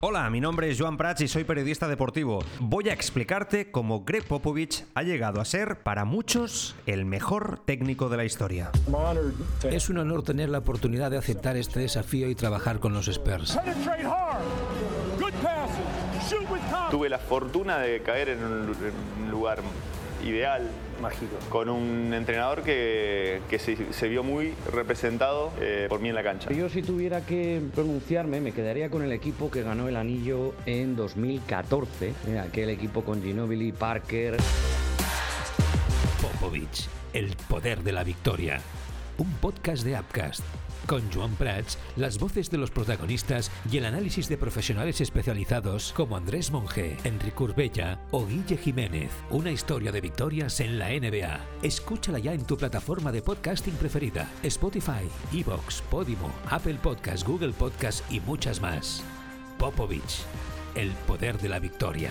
Hola, mi nombre es Joan Prats y soy periodista deportivo. Voy a explicarte cómo Greg Popovich ha llegado a ser, para muchos, el mejor técnico de la historia. Es un honor tener la oportunidad de aceptar este desafío y trabajar con los Spurs. Tuve la fortuna de caer en un lugar ideal, mágico. con un entrenador que, que se, se vio muy representado eh, por mí en la cancha. Yo si tuviera que pronunciarme me quedaría con el equipo que ganó el anillo en 2014, eh, aquel equipo con Ginobili, Parker. Popovich, el poder de la victoria. Un podcast de Upcast. Con Joan Prats, las voces de los protagonistas y el análisis de profesionales especializados como Andrés Monge, Enrique Urbella o Guille Jiménez. Una historia de victorias en la NBA. Escúchala ya en tu plataforma de podcasting preferida: Spotify, Evox, Podimo, Apple Podcast, Google Podcast y muchas más. Popovich, el poder de la victoria.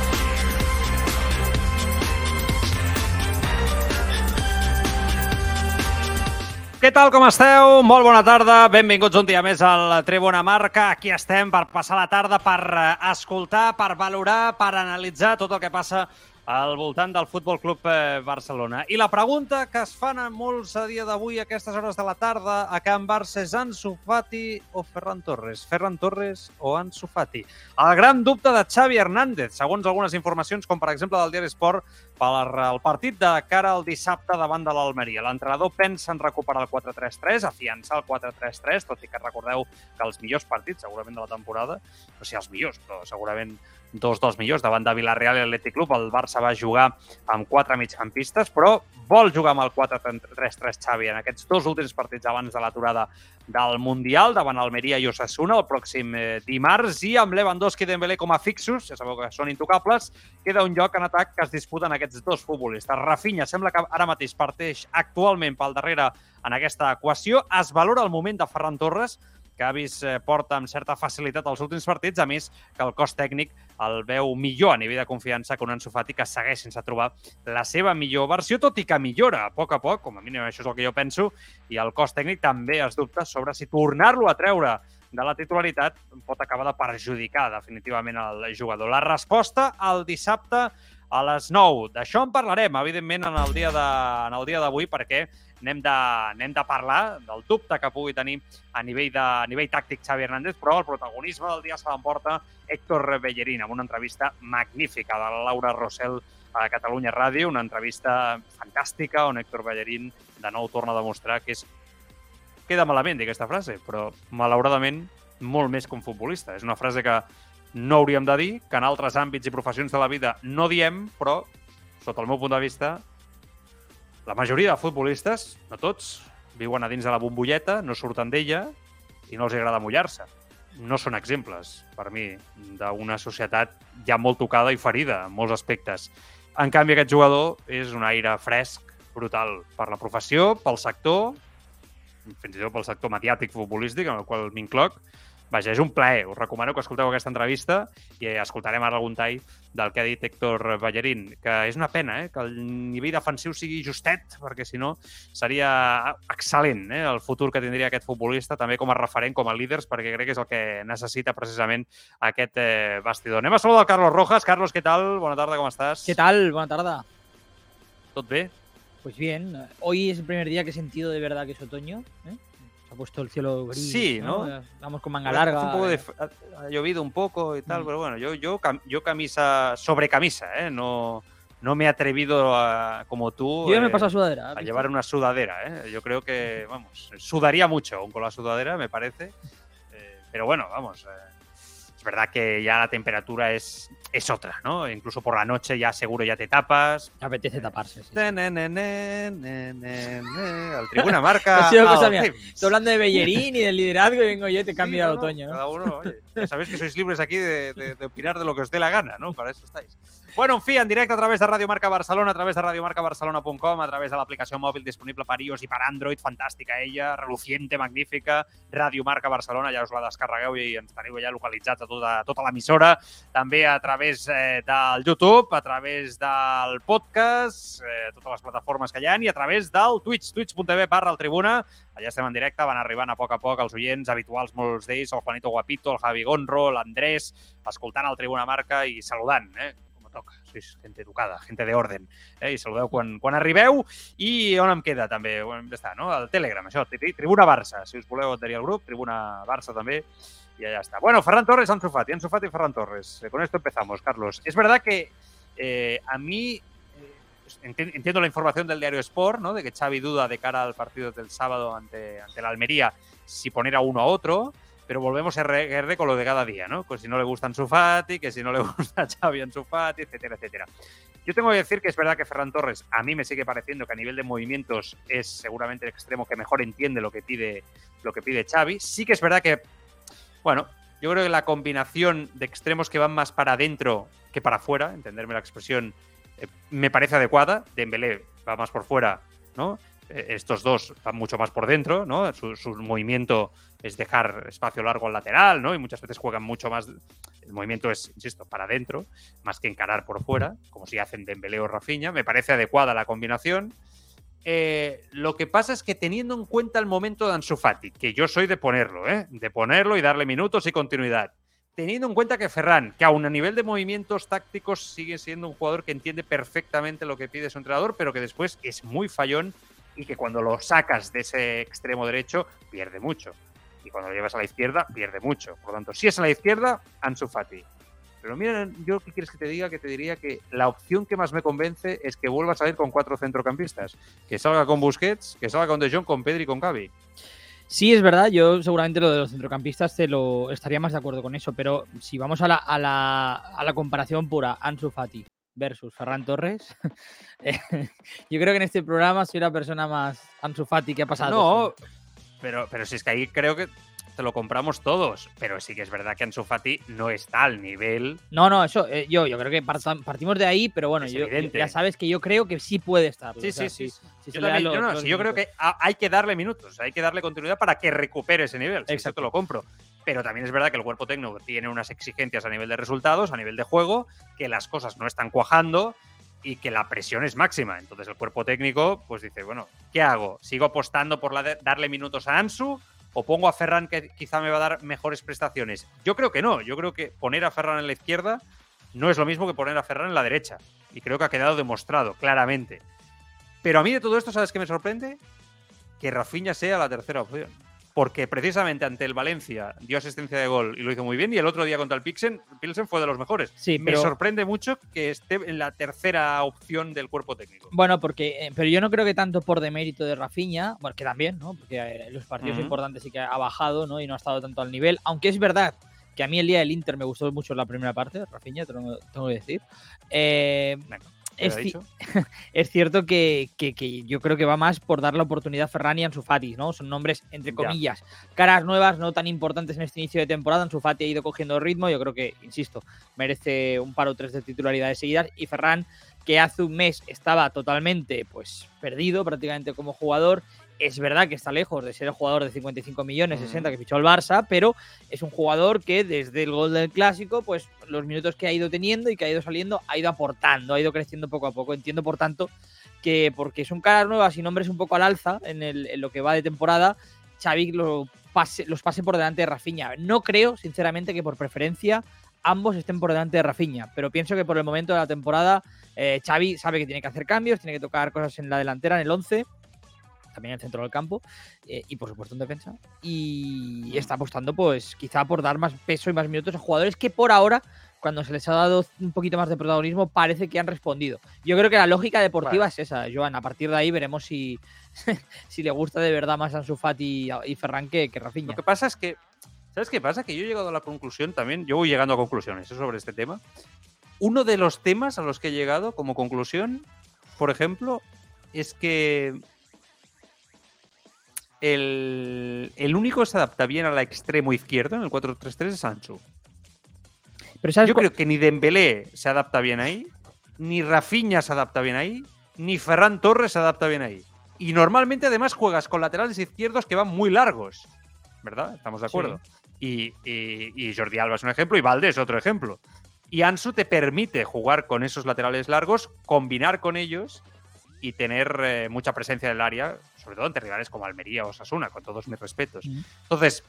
Què tal, com esteu? Molt bona tarda. Benvinguts un dia més al Tribuna Marca. Aquí estem per passar la tarda, per eh, escoltar, per valorar, per analitzar tot el que passa al voltant del Futbol Club eh, Barcelona. I la pregunta que es fan a molts a dia d'avui, a aquestes hores de la tarda, a Can Barça, és Ansu Fati o Ferran Torres? Ferran Torres o Ansu Fati? El gran dubte de Xavi Hernández, segons algunes informacions, com per exemple del Diari Esport, per al partit de cara al dissabte davant de l'Almeria. L'entrenador pensa en recuperar el 4-3-3, afiançar el 4-3-3, tot i que recordeu que els millors partits, segurament de la temporada, no sé els millors, però segurament dos dels millors davant de Villarreal i Atlètic Club. El Barça va jugar amb quatre migcampistes, però vol jugar amb el 4-3-3 Xavi en aquests dos últims partits abans de l'aturada del Mundial davant Almeria i Osasuna el pròxim eh, dimarts i amb Lewandowski i Dembélé com a fixos, ja sabeu que són intocables, queda un lloc en atac que es disputen aquests dos futbolistes. Rafinha sembla que ara mateix parteix actualment pel darrere en aquesta equació. Es valora el moment de Ferran Torres, que ha vist eh, porta amb certa facilitat els últims partits, a més que el cos tècnic el veu millor a nivell de confiança que un Ansu Fati que segueix sense trobar la seva millor versió, tot i que millora a poc a poc, com a mínim això és el que jo penso, i el cos tècnic també es dubta sobre si tornar-lo a treure de la titularitat pot acabar de perjudicar definitivament el jugador. La resposta el dissabte a les 9. D'això en parlarem, evidentment, en el dia de, en el dia d'avui, perquè anem de, anem de parlar del dubte que pugui tenir a nivell, de, a nivell tàctic Xavi Hernández, però el protagonisme del dia se l'emporta Héctor Bellerín, amb una entrevista magnífica de la Laura Rossell a Catalunya Ràdio, una entrevista fantàstica on Héctor Bellerín de nou torna a demostrar que és... Queda malament dir aquesta frase, però malauradament molt més un futbolista. És una frase que no hauríem de dir, que en altres àmbits i professions de la vida no diem, però, sota el meu punt de vista, la majoria de futbolistes, no tots, viuen a dins de la bombolleta, no surten d'ella i no els agrada mullar-se. No són exemples, per mi, d'una societat ja molt tocada i ferida en molts aspectes. En canvi, aquest jugador és un aire fresc, brutal, per la professió, pel sector, fins i tot pel sector mediàtic futbolístic, en el qual m'incloc, Vaja, és un plaer. Us recomano que escolteu aquesta entrevista i escoltarem ara algun tall del que ha dit Héctor Ballerín, que és una pena eh, que el nivell defensiu sigui justet, perquè si no seria excel·lent eh, el futur que tindria aquest futbolista, també com a referent, com a líders, perquè crec que és el que necessita precisament aquest eh, bastidor. Anem a saludar el Carlos Rojas. Carlos, què tal? Bona tarda, com estàs? ¿Qué tal? Buena tarde. Tot bé? Pues bien, hoy es el primer día que he sentido de verdad que es otoño. ¿eh? Ha puesto el cielo gris. Sí, ¿no? Vamos con manga larga. Un poco de, eh. ha, ha llovido un poco y tal, Mm. pero bueno, yo, yo, yo camisa sobre camisa, ¿eh? No, no me he atrevido a, como tú Yo ya me eh, pasado sudadera. ¿has a llevar una sudadera, ¿eh? Yo creo que, vamos, sudaría mucho aún con la sudadera, me parece. Eh, pero bueno, vamos, eh, es verdad que ya la temperatura es, es otra, ¿no? Incluso por la noche ya seguro ya te tapas. Apetece taparse. sí, sí. Ne, ne, ne. Al tribuna marca. Ha sido cosa mía. Estoy hablando de Bellerín y del liderazgo y vengo yo y te Sí, cambio al no, otoño. ¿no? Cada uno, oye, ya sabéis que sois libres aquí de, de- de opinar de lo que os dé la gana, ¿no? Para eso estáis. Bueno, en fi, en directe a través de Radio Marca Barcelona, a través de radiomarcabarcelona.com, a través de l'aplicació mòbil disponible per iOS i per Android, fantàstica ella, reluciente, magnífica, Radio Marca Barcelona, ja us la descarregueu i ens teniu ja localitzats a tota, tota l'emissora, també a través eh, del YouTube, a través del podcast, eh, totes les plataformes que hi ha, i a través del Twitch, twitch.tv barra el Tribuna, allà estem en directe, van arribant a poc a poc els oients habituals, molts d'ells, el Juanito Guapito, el Javi Gonro, l'Andrés, escoltant el Tribuna Marca i saludant, eh? Toca. Sois gente educada, gente de orden. Eh? I saludeu quan, quan arribeu. I on em queda també? On està, no? El Telegram, això, Tribuna Barça. Si us voleu adherir al grup, Tribuna Barça també. Y allá está. Bueno, Ferran Torres, Ansu Fati. Ansu Fati y Ferran Torres. Eh, con esto empezamos, Carlos. Es verdad que eh, a mí eh, entiendo la información del diario Sport, ¿no? De que Xavi duda de cara al partido del sábado ante, ante la Almería si poner a uno a otro pero volvemos a RR con lo de cada día, ¿no? Pues si no le gusta Ansu Fati, que si no le gusta Xavi Ansu Fati, etcétera, etcétera. Yo tengo que decir que es verdad que Ferran Torres a mí me sigue pareciendo que a nivel de movimientos es seguramente el extremo que mejor entiende lo que pide lo que pide Xavi. Sí que es verdad que bueno, yo creo que la combinación de extremos que van más para adentro que para afuera, entenderme la expresión, eh, me parece adecuada. Dembélé va más por fuera, ¿no? Eh, estos dos van mucho más por dentro, ¿no? Su, movimiento es dejar espacio largo al lateral, ¿no? Y muchas veces juegan mucho más. El movimiento es, insisto, para adentro, más que encarar por fuera, como si hacen Dembélé o Rafinha. Me parece adecuada la combinación. Eh, lo que pasa es que teniendo en cuenta el momento de Ansu Fati, que yo soy de ponerlo, ¿eh? de ponerlo y darle minutos y continuidad, teniendo en cuenta que Ferran, que aún a nivel de movimientos tácticos sigue siendo un jugador que entiende perfectamente lo que pide su entrenador, pero que después es muy fallón y que cuando lo sacas de ese extremo derecho pierde mucho. Y cuando lo llevas a la izquierda pierde mucho. Por lo tanto, si es a la izquierda, Ansu Fati. Pero mira, yo qué quieres que te diga, que te diría que la opción que más me convence es que vuelva a salir con cuatro centrocampistas. Que salga con Busquets, que salga con De Jong, con Pedri y con Gavi. Sí, es verdad, yo seguramente lo de los centrocampistas te lo estaría más de acuerdo con eso, pero si vamos a la, a la, a la comparación pura, Ansu Fati versus Ferran Torres, eh, yo creo que en este programa soy la persona más Ansu Fati que ha pasado. No, pero, pero si es que ahí creo que te lo compramos todos, pero sí que es verdad que Ansu Fati no está al nivel. No, no, eso eh, yo, yo creo que partimos de ahí, pero bueno, yo, ya sabes que yo creo que sí puede estar. Sí, o sea, sí, sí. Si yo, también, los, yo, no, si yo creo que hay que darle minutos, hay que darle continuidad para que recupere ese nivel. Si Exacto, lo compro. Pero también es verdad que el cuerpo técnico tiene unas exigencias a nivel de resultados, a nivel de juego, que las cosas no están cuajando y que la presión es máxima. Entonces el cuerpo técnico pues dice, bueno, ¿qué hago? ¿Sigo apostando por darle minutos a Ansu o pongo a Ferran que quizá me va a dar mejores prestaciones? Yo creo que no. Yo creo que poner a Ferran en la izquierda no es lo mismo que poner a Ferran en la derecha. Y creo que ha quedado demostrado claramente. Pero a mí de todo esto, ¿sabes qué me sorprende? Que Rafinha sea la tercera opción. Porque precisamente ante el Valencia dio asistencia de gol y lo hizo muy bien. Y el otro día contra el Pilsen, Pilsen fue de los mejores. Sí, pero... Me sorprende mucho que esté en la tercera opción del cuerpo técnico. Bueno, porque eh, pero yo no creo que tanto por demérito de Rafinha, bueno, que también, ¿no? Porque en los partidos uh -huh. importantes sí que ha bajado, ¿no? Y no ha estado tanto al nivel. Aunque es verdad que a mí el día del Inter me gustó mucho la primera parte, Rafinha, te lo tengo que decir. Eh, es, es, cierto que, que, que, yo creo que va más por dar la oportunidad a Ferran y Ansu Fati, ¿no? Son nombres, entre comillas, ya. caras nuevas, no tan importantes en este inicio de temporada. Ansu Fati ha ido cogiendo ritmo, yo creo que, insisto, merece un par o tres de titularidades seguidas. Y Ferran, que hace un mes estaba totalmente pues perdido prácticamente como jugador es verdad que está lejos de ser el jugador de 55 millones, 60 que fichó el Barça, pero es un jugador que desde el gol del clásico, pues los minutos que ha ido teniendo y que ha ido saliendo, ha ido aportando, ha ido creciendo poco a poco. Entiendo, por tanto, que porque son caras nuevas y nombres un poco al alza en, el, en lo que va de temporada, Xavi lo pase, los pase por delante de Rafinha. No creo, sinceramente, que por preferencia ambos estén por delante de Rafinha, pero pienso que por el momento de la temporada eh, Xavi sabe que tiene que hacer cambios, tiene que tocar cosas en la delantera, en el 11 también en el centro del campo eh, y por supuesto en defensa. Y está apostando, pues, quizá por dar más peso y más minutos a jugadores que por ahora, cuando se les ha dado un poquito más de protagonismo, parece que han respondido. Yo creo que la lógica deportiva es esa, Joan. A partir de ahí veremos si, si le gusta de verdad más Ansu Fati y, y Ferran que, que Rafinha. Lo que pasa es que, ¿sabes qué pasa? Que yo he llegado a la conclusión también, yo voy llegando a conclusiones sobre este tema. Uno de los temas a los que he llegado como conclusión, por ejemplo, es que el, el, único que se adapta bien al extremo izquierdo en el 4-3-3 es Sancho. Pero ¿sabes Yo creo que ni Dembélé se adapta bien ahí. ni Rafinha se adapta bien ahí, ni Ferran Torres se adapta bien ahí. Y normalmente además juegas con laterales izquierdos que van muy largos, ¿verdad? Estamos de acuerdo. Y, y, Jordi Alba es un ejemplo y Valdés otro ejemplo. Y Ansu te permite jugar con esos laterales largos, combinar con ellos y tener eh, mucha presencia en el área, sobre todo ante rivales como Almería o Sasuna, con todos mis respetos. Entonces,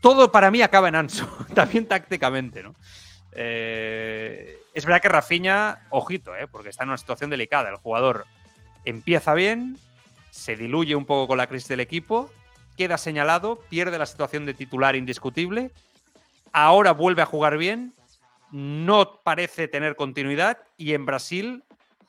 todo para mí acaba en Ansu, también tácticamente, ¿no? Eh, es verdad que Rafinha, ojito, ¿eh? porque está en una situación delicada. El jugador empieza bien, se diluye un poco con la crisis del equipo, queda señalado, pierde la situación de titular indiscutible, ahora vuelve a jugar bien, no parece tener continuidad y en Brasil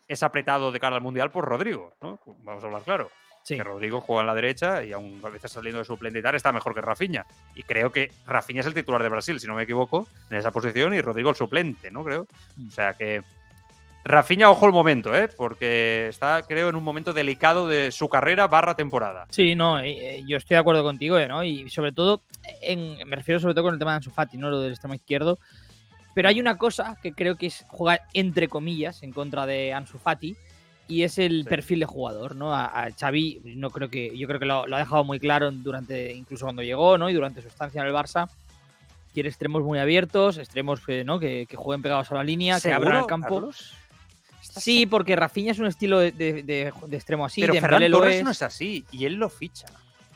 es apretado de cara al Mundial por Rodrigo, ¿no? Vamos a hablar claro. Que Rodrigo juega en la derecha y aún a veces saliendo de suplente y tal, está mejor que Rafinha. Y creo que Rafinha es el titular de Brasil, si no me equivoco, en esa posición y Rodrigo el suplente, ¿no? Creo. Mm. O sea que Rafinha, ojo el momento, ¿eh? porque está, creo, en un momento delicado de su carrera barra temporada. Sí, no, eh, yo estoy de acuerdo contigo, ¿eh? ¿no? Y sobre todo, en, me refiero sobre todo con el tema de Ansu Fati, ¿no? Lo del extremo izquierdo. Pero hay una cosa que creo que es jugar entre comillas en contra de Ansu Fati y es el perfil de jugador, ¿no? A, Xavi, no creo que, yo creo que lo, ha dejado muy claro durante, incluso cuando llegó, ¿no? Y durante su estancia en el Barça. Quiere extremos muy abiertos, extremos ¿no? que, jueguen pegados a la línea, que abran el campo. Sí, porque Rafinha es un estilo de, extremo así. Pero Ferran Torres no es así y él lo ficha.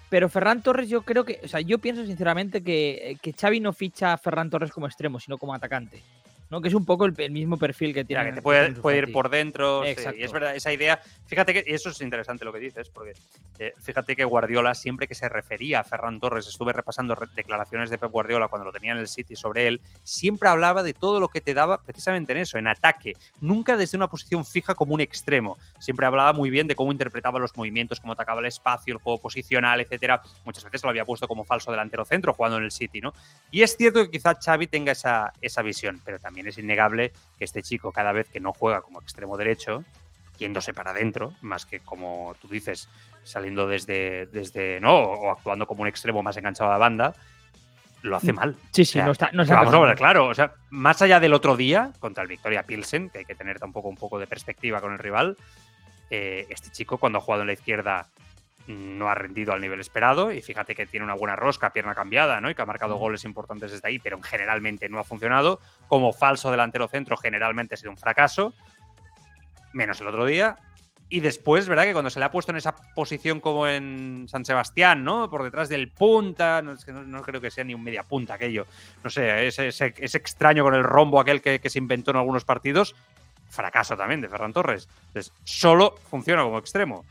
Pero Ferran Torres, yo creo que. O sea, yo pienso sinceramente que, que Xavi no ficha a Ferran Torres como extremo, sino como atacante. ¿No? Que es un poco el, mismo perfil que tiene. que te puede, puede ir por dentro. y es verdad, esa idea. Fíjate que, y eso es interesante lo que dices, porque eh, fíjate que Guardiola, siempre que se refería a Ferran Torres, estuve repasando declaraciones de Pep Guardiola cuando lo tenía en el City sobre él, siempre hablaba de todo lo que te daba precisamente en eso, en ataque. Nunca desde una posición fija como un extremo. Siempre hablaba muy bien de cómo interpretaba los movimientos, cómo atacaba el espacio, el juego posicional, etcétera. Muchas veces lo había puesto como falso delantero centro jugando en el City, ¿no? Y es cierto que quizá Xavi tenga esa, esa visión, pero también es innegable que este chico, cada vez que no juega como extremo derecho, yéndose para adentro, más que como tú dices, saliendo desde, desde no, o actuando como un extremo más enganchado a la banda, lo hace mal. Sí, sí, no está. No vamos a ver, claro. O sea, más allá del otro día, contra el Victoria Pilsen, que hay que tener tampoco un poco de perspectiva con el rival, eh, este chico, cuando ha jugado en la izquierda no ha rendido al nivel esperado y fíjate que tiene una buena rosca, pierna cambiada, ¿no? Y que ha marcado goles importantes desde ahí, pero generalmente no ha funcionado. Como falso delantero centro generalmente ha sido un fracaso, menos el otro día. Y después, ¿verdad? Que cuando se le ha puesto en esa posición como en San Sebastián, ¿no? Por detrás del punta, no, no, creo que sea ni un media punta aquello. No sé, es, es, extraño con el rombo aquel que, que, se inventó en algunos partidos. Fracaso también de Ferran Torres. Entonces, solo funciona como extremo.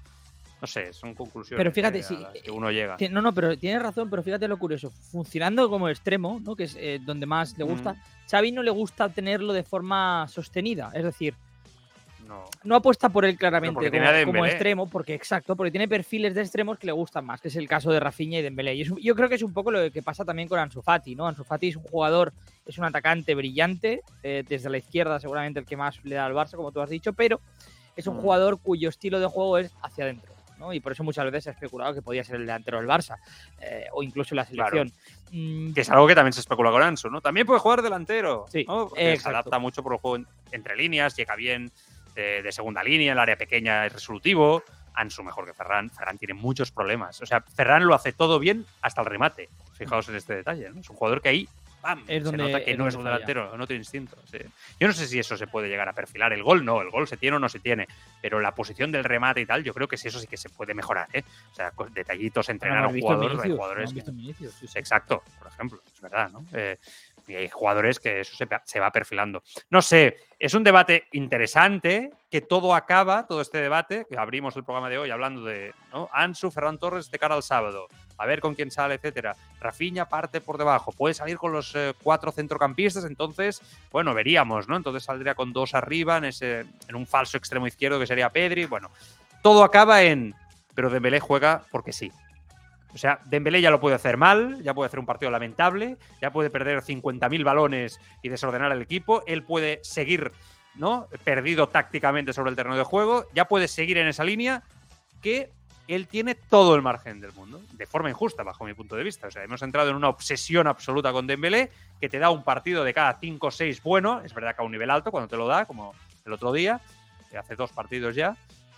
No sé, son conclusiones pero fíjate, que, uno llega. No, no, pero tienes razón, pero fíjate lo curioso. Funcionando como extremo, ¿no? que es eh, donde más le gusta, Xavi no le gusta tenerlo de forma sostenida. Es decir, no, apuesta por él claramente como, extremo, porque exacto, porque tiene perfiles de extremos que le gustan más, que es el caso de Rafinha y Dembélé. Y yo creo que es un poco lo que pasa también con Ansu Fati, ¿no? Ansu Fati es un jugador, es un atacante brillante, eh, desde la izquierda seguramente el que más le da al Barça, como tú has dicho, pero es un mm. jugador cuyo estilo de juego es hacia adentro. Y por eso muchas veces se ha especulado que podía ser el delantero del Barça eh, o incluso la selección. Mm, que es algo que también se especula con Ansu, ¿no? También puede jugar delantero. Sí, se adapta mucho por el juego entre líneas, llega bien de, segunda línea, el área pequeña es resolutivo. Ansu mejor que Ferran. Ferran tiene muchos problemas. O sea, Ferran lo hace todo bien hasta el remate. Fijaos en este detalle, ¿no? Es un jugador que ahí es donde, se nota que no es un delantero, no tiene instinto. Yo no sé si eso se puede llegar a perfilar. El gol no, el gol se tiene o no se tiene. Pero la posición del remate y tal, yo creo que sí, eso sí que se puede mejorar. ¿eh? O sea, detallitos, entrenar a un jugador, hay jugadores. Exacto, por ejemplo, es verdad, ¿no? Eh, y hay jugadores que eso se, va perfilando. No sé, es un debate interesante, que todo acaba, todo este debate, que abrimos el programa de hoy hablando de ¿no? Ansu, Ferran Torres de cara al sábado, a ver con quién sale, etcétera. Rafinha parte por debajo, puede salir con los eh, cuatro centrocampistas, entonces, bueno, veríamos, ¿no? Entonces saldría con dos arriba en, ese, en un falso extremo izquierdo que sería Pedri, bueno, todo acaba en, pero Dembélé juega porque sí. O sea, Dembélé ya lo puede hacer mal, ya puede hacer un partido lamentable, ya puede perder 50.000 balones y desordenar el equipo, él puede seguir, ¿no? Perdido tácticamente sobre el terreno de juego, ya puede seguir en esa línea que él tiene todo el margen del mundo, de forma injusta bajo mi punto de vista. O sea, hemos entrado en una obsesión absoluta con Dembélé que te da un partido de cada 5 o 6 bueno, es verdad que a un nivel alto cuando te lo da, como el otro día, hace dos partidos ya,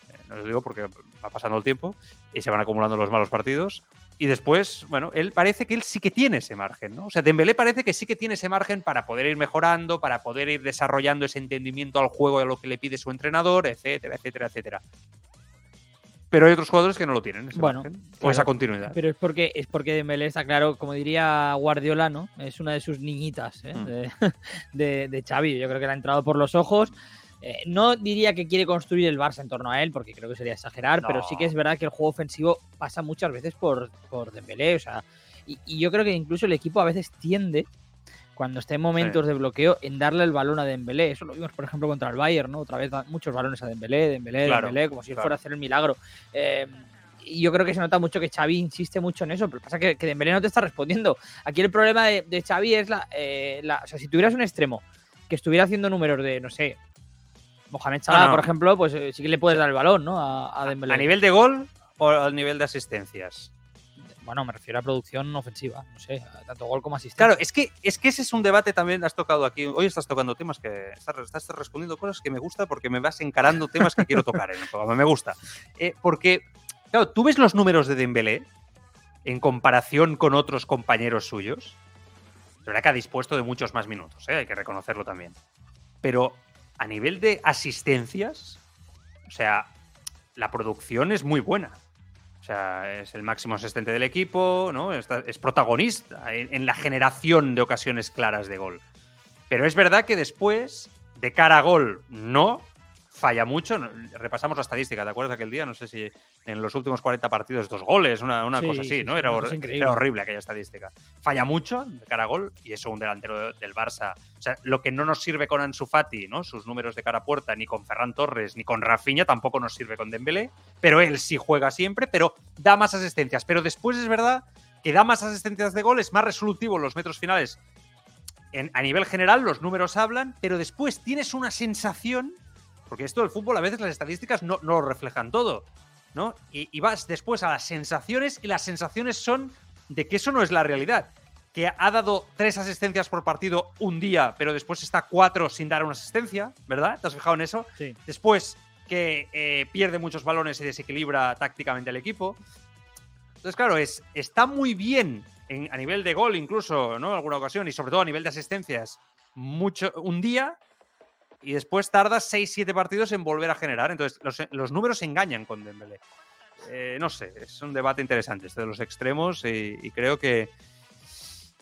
eh, no lo digo porque va pasando el tiempo y se van acumulando los malos partidos. Y después, bueno, él parece que él sí que tiene ese margen, ¿no? O sea, Dembélé parece que sí que tiene ese margen para poder ir mejorando, para poder ir desarrollando ese entendimiento al juego de lo que le pide su entrenador, etcétera, etcétera, etcétera. Pero hay otros jugadores que no lo tienen, ese Bueno, margen, o claro, esa continuidad. Pero es porque es porque Dembélé está claro, como diría Guardiola, ¿no? Es una de sus niñitas ¿eh? Mm. de, de, de Xavi. Yo creo que le ha entrado por los ojos. Eh, no diría que quiere construir el Barça en torno a él, porque creo que sería exagerar, pero sí que es verdad que el juego ofensivo pasa muchas veces por, por Dembélé. O sea, y, y yo creo que incluso el equipo a veces tiende, cuando está en momentos de bloqueo, en darle el balón a Dembélé. Eso lo vimos, por ejemplo, contra el Bayern, ¿no? Otra vez da muchos balones a Dembélé, Dembélé, Claro, Dembélé, como si claro. fuera a hacer el milagro. Eh, y yo creo que se nota mucho que Xavi insiste mucho en eso, pero pasa que, que Dembélé no te está respondiendo. Aquí el problema de, de Xavi es la, eh, la- O sea, si tuvieras un extremo que estuviera haciendo números de, no sé, Mohamed Salah, No, no. por ejemplo, pues eh, sí que le puedes dar el balón, ¿no? A, a Dembélé. ¿A nivel de gol o al nivel de asistencias? Bueno, me refiero a producción ofensiva, no sé, tanto gol como asistencia. Claro, es que, es que ese es un debate también, has tocado aquí, hoy estás tocando temas que, estás, estás respondiendo cosas que me gusta porque me vas encarando temas que quiero tocar en el programa, me gusta. Eh, porque, claro, tú ves los números de Dembélé en comparación con otros compañeros suyos, es verdad que ha dispuesto de muchos más minutos, ¿eh? hay que reconocerlo también. Pero a nivel de asistencias, o sea, la producción es muy buena. O sea, es el máximo asistente del equipo, ¿no? Es protagonista en, en la generación de ocasiones claras de gol. Pero es verdad que después, de cara a gol, no. Falla mucho. Repasamos la estadística, ¿te acuerdas aquel día? No sé si en los últimos 40 partidos, dos goles, una, una Sí, cosa así, sí, ¿no? Era, hor- horrible aquella estadística. Falla mucho de cara a gol y eso un delantero de- del Barça. O sea, lo que no nos sirve con Ansu Fati, ¿no? Sus números de cara a puerta, ni con Ferran Torres, ni con Rafinha, tampoco nos sirve con Dembélé pero él sí juega siempre, pero da más asistencias. Pero después es verdad que da más asistencias de gol, es más resolutivo en los metros finales. En- a nivel general, los números hablan, pero después tienes una sensación, porque esto del fútbol a veces las estadísticas no, no lo reflejan todo, ¿no? Y, y vas después a las sensaciones, y las sensaciones son de que eso no es la realidad. Que ha dado tres asistencias por partido un día, pero después está cuatro sin dar una asistencia, ¿verdad? ¿Te has fijado en eso? Sí. Después que eh, pierde muchos balones y desequilibra tácticamente al equipo. Entonces, claro, es, está muy bien en- a nivel de gol, incluso, ¿no? En alguna ocasión, y sobre todo a nivel de asistencias, mucho, un día, y después tarda 6-7 partidos en volver a generar. Entonces, los, los números engañan con Dembélé. Eh, no sé, es un debate interesante este de los extremos y, y creo que,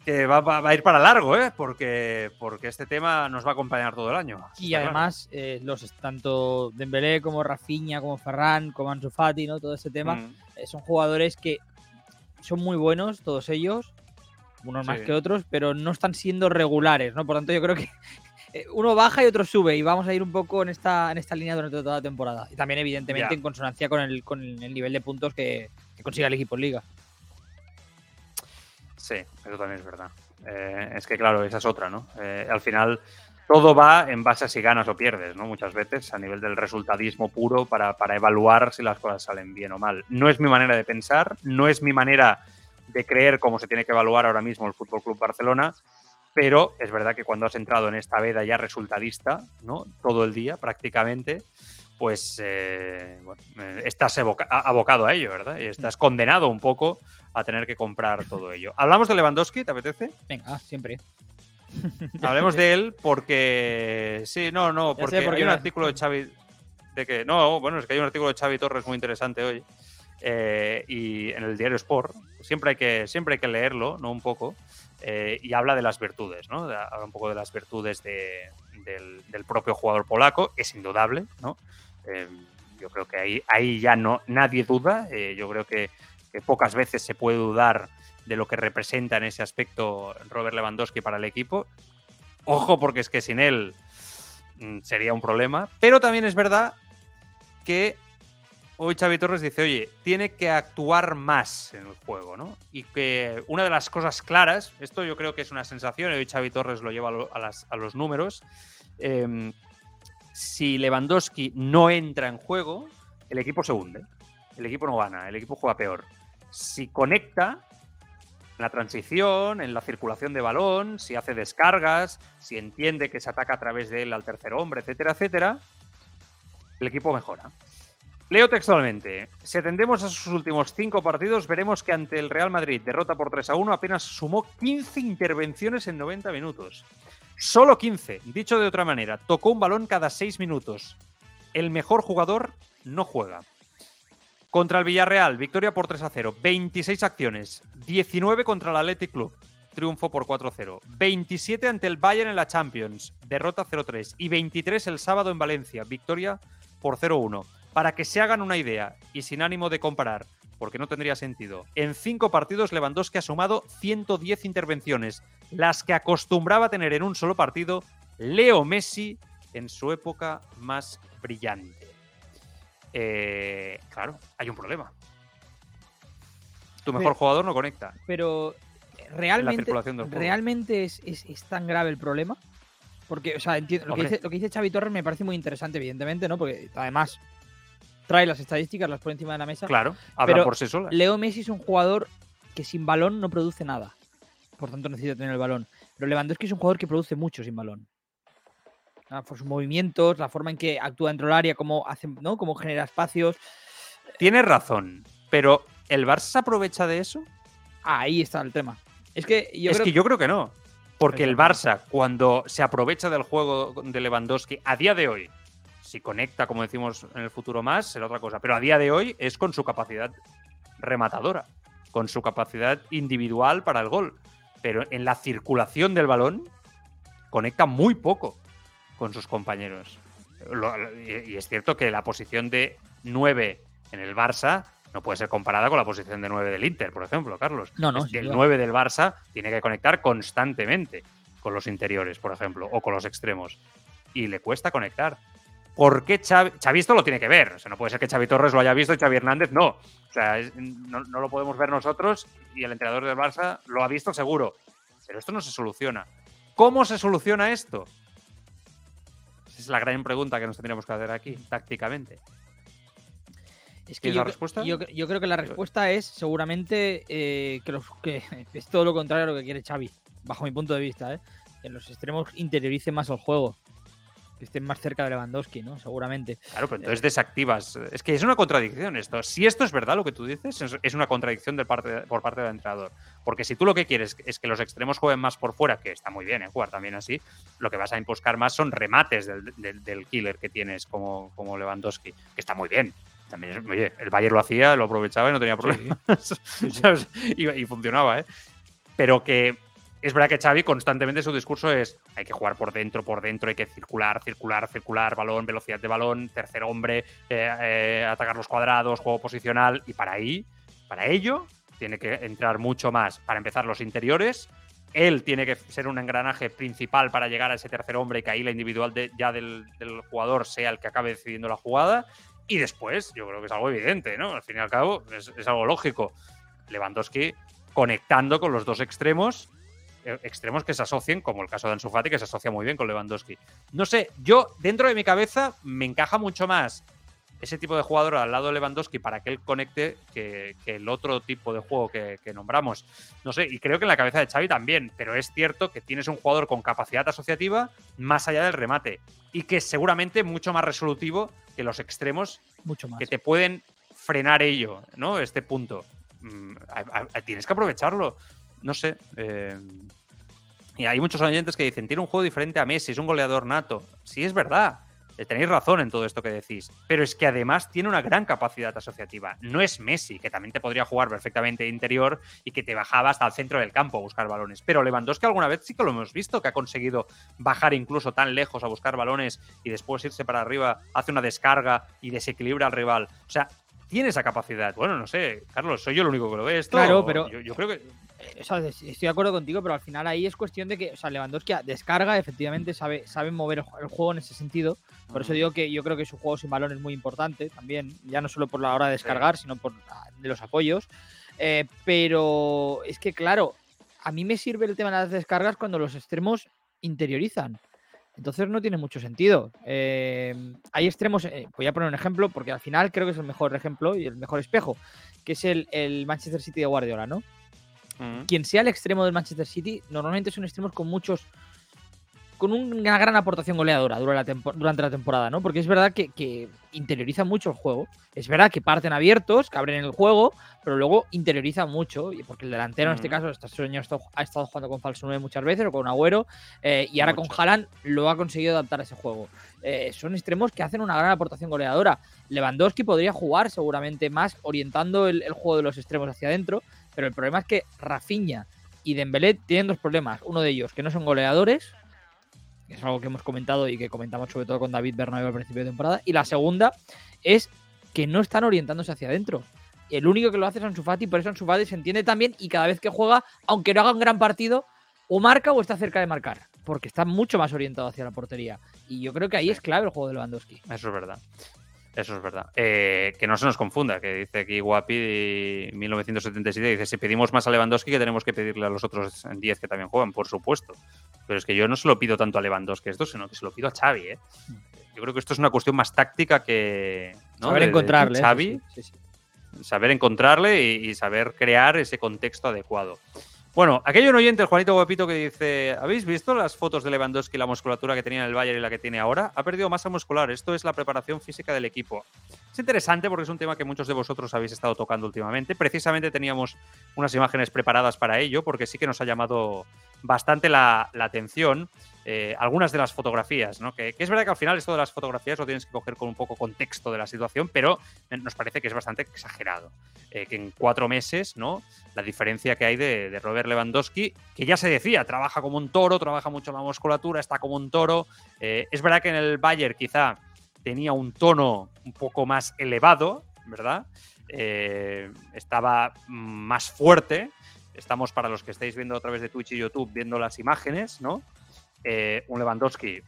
que va, va- va a ir para largo, ¿eh? Porque, porque este tema nos va a acompañar todo el año. Y además, eh, los tanto Dembélé como Rafinha, como Ferran, como Ansu Fati, ¿no? Todo ese tema, Mm. eh, son jugadores que son muy buenos, todos ellos, unos más que otros, pero no están siendo regulares, ¿no? Por tanto, yo creo que eh, uno baja y otro sube y vamos a ir un poco en esta, en esta línea durante toda la temporada. Y también, evidentemente, en consonancia con el, con el nivel de puntos que, que consiga el equipo en liga. Sí, eso también es verdad. Eh, es que, claro, esa es otra, ¿no? Eh, al final, todo va en base a si ganas o pierdes, ¿no? Muchas veces, a nivel del resultadismo puro, para, para evaluar si las cosas salen bien o mal. No es mi manera de pensar, no es mi manera de creer cómo se tiene que evaluar ahora mismo el Fútbol Club Barcelona, pero es verdad que cuando has entrado en esta veda ya resultadista, ¿no? Todo el día, prácticamente, pues eh, bueno, eh, estás abocado a ello, ¿verdad? Y estás condenado un poco a tener que comprar todo ello. Hablamos de Lewandowski, ¿te apetece? Venga, siempre. Hablemos de él porque sí, no, no, porque por hay un artículo de Xavi de que no, bueno, es que hay un artículo de Xavi Torres muy interesante hoy eh, y en el diario Sport siempre hay que siempre hay que leerlo, no un poco eh, y habla de las virtudes, ¿no? Habla un poco de las virtudes de- del, propio jugador polaco, es indudable, ¿no? Eh, yo creo que ahí ya no nadie duda, eh, yo creo que, que pocas veces se puede dudar de lo que representa en ese aspecto Robert Lewandowski para el equipo. Ojo, porque es que sin él mm, sería un problema. Pero también es verdad que hoy Xavi Torres dice, oye, tiene que actuar más en el juego, ¿no? Y que una de las cosas claras, esto yo creo que es una sensación, y hoy Xavi Torres lo lleva a, los números, em, si Lewandowski no entra en juego, el equipo se hunde. El equipo no gana, el equipo juega peor. Si conecta, en la transición, en la circulación de balón, si hace descargas, si entiende que se ataca a través de él al tercer hombre, etcétera, etcétera, el equipo mejora. Leo textualmente. Si atendemos a sus últimos cinco partidos, veremos que ante el Real Madrid, derrota por 3 a 1, apenas sumó 15 intervenciones en 90 minutos. Solo 15. Dicho de otra manera, tocó un balón cada 6 minutos. El mejor jugador no juega. Contra el Villarreal, victoria por 3 a 0. 26 acciones. 19 contra el Athletic Club. Triunfo por 4-0. 27 ante el Bayern en la Champions. Derrota 0-3. Y 23 el sábado en Valencia. Victoria por 0-1. Para que se hagan una idea y sin ánimo de comparar, porque no tendría sentido, en cinco partidos Lewandowski ha sumado 110 intervenciones, las que acostumbraba a tener en un solo partido Leo Messi en su época más brillante. Eh, claro, hay un problema. Tu mejor Pero- jugador no conecta. Pero realmente, realmente es, es- es tan grave el problema. Porque, o sea, entiendo, lo, que dice, lo que dice Xavi Torres me parece muy interesante, evidentemente, ¿no? Porque además trae las estadísticas, las pone encima de la mesa. Claro, habla Pero por sí sola. Leo Messi es un jugador que sin balón no produce nada. Por tanto, necesita tener el balón. Pero Lewandowski es un jugador que produce mucho sin balón. Ah, Por sus movimientos, la forma en que actúa dentro del área, cómo, hace, ¿no? cómo genera espacios. Tienes razón, pero ¿el Barça se aprovecha de eso? Ahí está el tema. Es que yo es creo que yo creo que no. Porque el. Barça, cuando se aprovecha del juego de Lewandowski, a día de hoy, si conecta, como decimos en el futuro más, será otra cosa. Pero a día de hoy es con su capacidad rematadora, con su capacidad individual para el gol. Pero en la circulación del balón, conecta muy poco con sus compañeros. Y es cierto que la posición de 9 en el Barça no puede ser comparada con la posición de 9 del Inter, por ejemplo, Carlos. No, no, el duda. 9 del Barça tiene que conectar constantemente con los interiores, por ejemplo, o con los extremos. Y le cuesta conectar. ¿Por qué Xavi, Xavi esto lo tiene que ver? O sea, no puede ser que Xavi Torres lo haya visto y Xavi Hernández no. O sea, es- no, no lo podemos ver nosotros y el entrenador del Barça lo ha visto seguro. Pero esto no se soluciona. ¿Cómo se soluciona esto? Esa es la gran pregunta que nos tendríamos que hacer aquí, tácticamente. Es que ¿Tienes yo, la respuesta? Yo, cre- yo creo que la respuesta es seguramente eh, que, los, que es todo lo contrario a lo que quiere Xavi, bajo mi punto de vista, ¿eh? que los extremos interioricen más el juego, que estén más cerca de Lewandowski, ¿no? Seguramente. Claro, pero entonces desactivas. Es que es una contradicción esto. Si esto es verdad lo que tú dices, es- una contradicción de parte, por parte del entrenador. Porque si tú lo que quieres es que los extremos jueguen más por fuera, que está muy bien ¿eh? jugar también así, lo que vas a buscar más son remates del, del- del killer que tienes como, como Lewandowski, que está muy bien. También oye, el Bayern lo hacía, lo aprovechaba y no tenía problemas. y funcionaba, ¿eh? Pero que es verdad que Xavi constantemente su discurso es hay que jugar por dentro, por dentro, hay que circular, circular, circular, balón, velocidad de balón, tercer hombre, eh, eh, atacar los cuadrados, juego posicional. Y para ahí, para ello, tiene que entrar mucho más. Para empezar, los interiores. Él tiene que ser un engranaje principal para llegar a ese tercer hombre y que ahí la individual de- ya del, jugador sea el que acabe decidiendo la jugada. Y después, yo creo que es algo evidente, ¿no? Al fin y al cabo, es, es algo lógico. Lewandowski conectando con los dos extremos extremos que se asocien, como el caso de Ansu Fati, que se asocia muy bien con Lewandowski. No sé, yo dentro de mi cabeza me encaja mucho más ese tipo de jugador al lado de Lewandowski para que él conecte que, que el otro tipo de juego que, que nombramos. No sé, y creo que en la cabeza de Xavi también, pero es cierto que tienes un jugador con capacidad asociativa más allá del remate y que es seguramente mucho más resolutivo que los extremos Mucho más. que te pueden frenar ello, ¿no? Este punto. Mm, tienes que aprovecharlo. No sé. eh, y hay muchos oyentes que dicen, tiene un juego diferente a Messi, es un goleador nato. Sí, es verdad. eh, Tenéis razón en todo esto que decís. Pero es que además tiene una gran capacidad asociativa. No es Messi, que también te podría jugar perfectamente de interior y que te bajaba hasta el centro del campo a buscar balones. Pero Lewandowski alguna vez sí que lo hemos visto, que ha conseguido bajar incluso tan lejos a buscar balones y después irse para arriba, hace una descarga y desequilibra al rival. O sea, tiene esa capacidad. Bueno, no sé, Carlos, soy yo el único que lo ve esto. Claro, pero- Yo, yo creo que. Eh, o sea, es- estoy de acuerdo contigo, pero al final ahí es cuestión de que, o sea, Lewandowski descarga, efectivamente sabe, sabe mover el juego en ese sentido. Por eso digo que yo creo que su juego sin balón es muy importante también, ya no solo por la hora de descargar, sino por ah, de los apoyos. Eh, pero es que, claro, a mí me sirve el tema de las descargas cuando los extremos interiorizan. Entonces no tiene mucho sentido. Eh, hay extremos, eh, voy a poner un ejemplo, porque al final creo que es el mejor ejemplo y el mejor espejo, que es el, el Manchester City de Guardiola, ¿no? Mm. quien sea el extremo del Manchester City, normalmente son extremos con muchos con una gran aportación goleadora durante la, temporada, ¿no? Porque es verdad que, que, interioriza mucho el juego. Es verdad que parten abiertos, que abren el juego, pero luego interioriza mucho. Porque el delantero, en este caso, este año ha estado jugando con falso 9 muchas veces o con Agüero, eh, y ahora con Haaland lo ha conseguido adaptar a ese juego. Eh, son extremos que hacen una gran aportación goleadora. Lewandowski podría jugar seguramente más orientando el, el juego de los extremos hacia adentro, pero el problema es que Rafinha y Dembélé tienen dos problemas. Uno de ellos, que no son goleadores, es algo que hemos comentado y que comentamos sobre todo con David Bernabéu al principio de temporada. Y la segunda es que no están orientándose hacia adentro. El único que lo hace es Ansu Fati, por eso Ansu Fati se entiende también y cada vez que juega, aunque no haga un gran partido, o marca o está cerca de marcar, porque está mucho más orientado hacia la portería. Y yo creo que ahí es clave el juego de Lewandowski. Eso es verdad. Eso es verdad. Eh, que no se nos confunda, que dice aquí Guapi 1977, dice, si pedimos más a Lewandowski que tenemos que pedirle a los otros 10 que también juegan, por supuesto. Pero es que yo no se lo pido tanto a Lewandowski esto, sino que se lo pido a Xavi. ¿eh? Yo creo que esto es una cuestión más táctica que... Saber encontrarle. Xavi, saber encontrarle y, y saber crear ese contexto adecuado. Bueno, aquí hay un oyente, el Juanito Guapito, que dice: ¿Habéis visto las fotos de Lewandowski, la musculatura que tenía en el Bayern y la que tiene ahora? Ha perdido masa muscular. Esto es la preparación física del equipo. Es interesante porque es un tema que muchos de vosotros habéis estado tocando últimamente. Precisamente teníamos unas imágenes preparadas para ello, porque sí que nos ha llamado bastante la, atención eh, algunas de las fotografías, ¿no? Que, es verdad que al final esto de las fotografías lo tienes que coger con un poco contexto de la situación, pero nos parece que es bastante exagerado. Eh, que en cuatro meses, ¿no? La diferencia que hay de, Robert Lewandowski, que ya se decía, trabaja como un toro, trabaja mucho la musculatura, está como un toro. Eh, es verdad que en el Bayern quizá tenía un tono un poco más elevado, ¿verdad? estaba más fuerte, Estamos para los que estáis viendo a través de Twitch y YouTube viendo las imágenes, ¿no? Eh, un Lewandowski,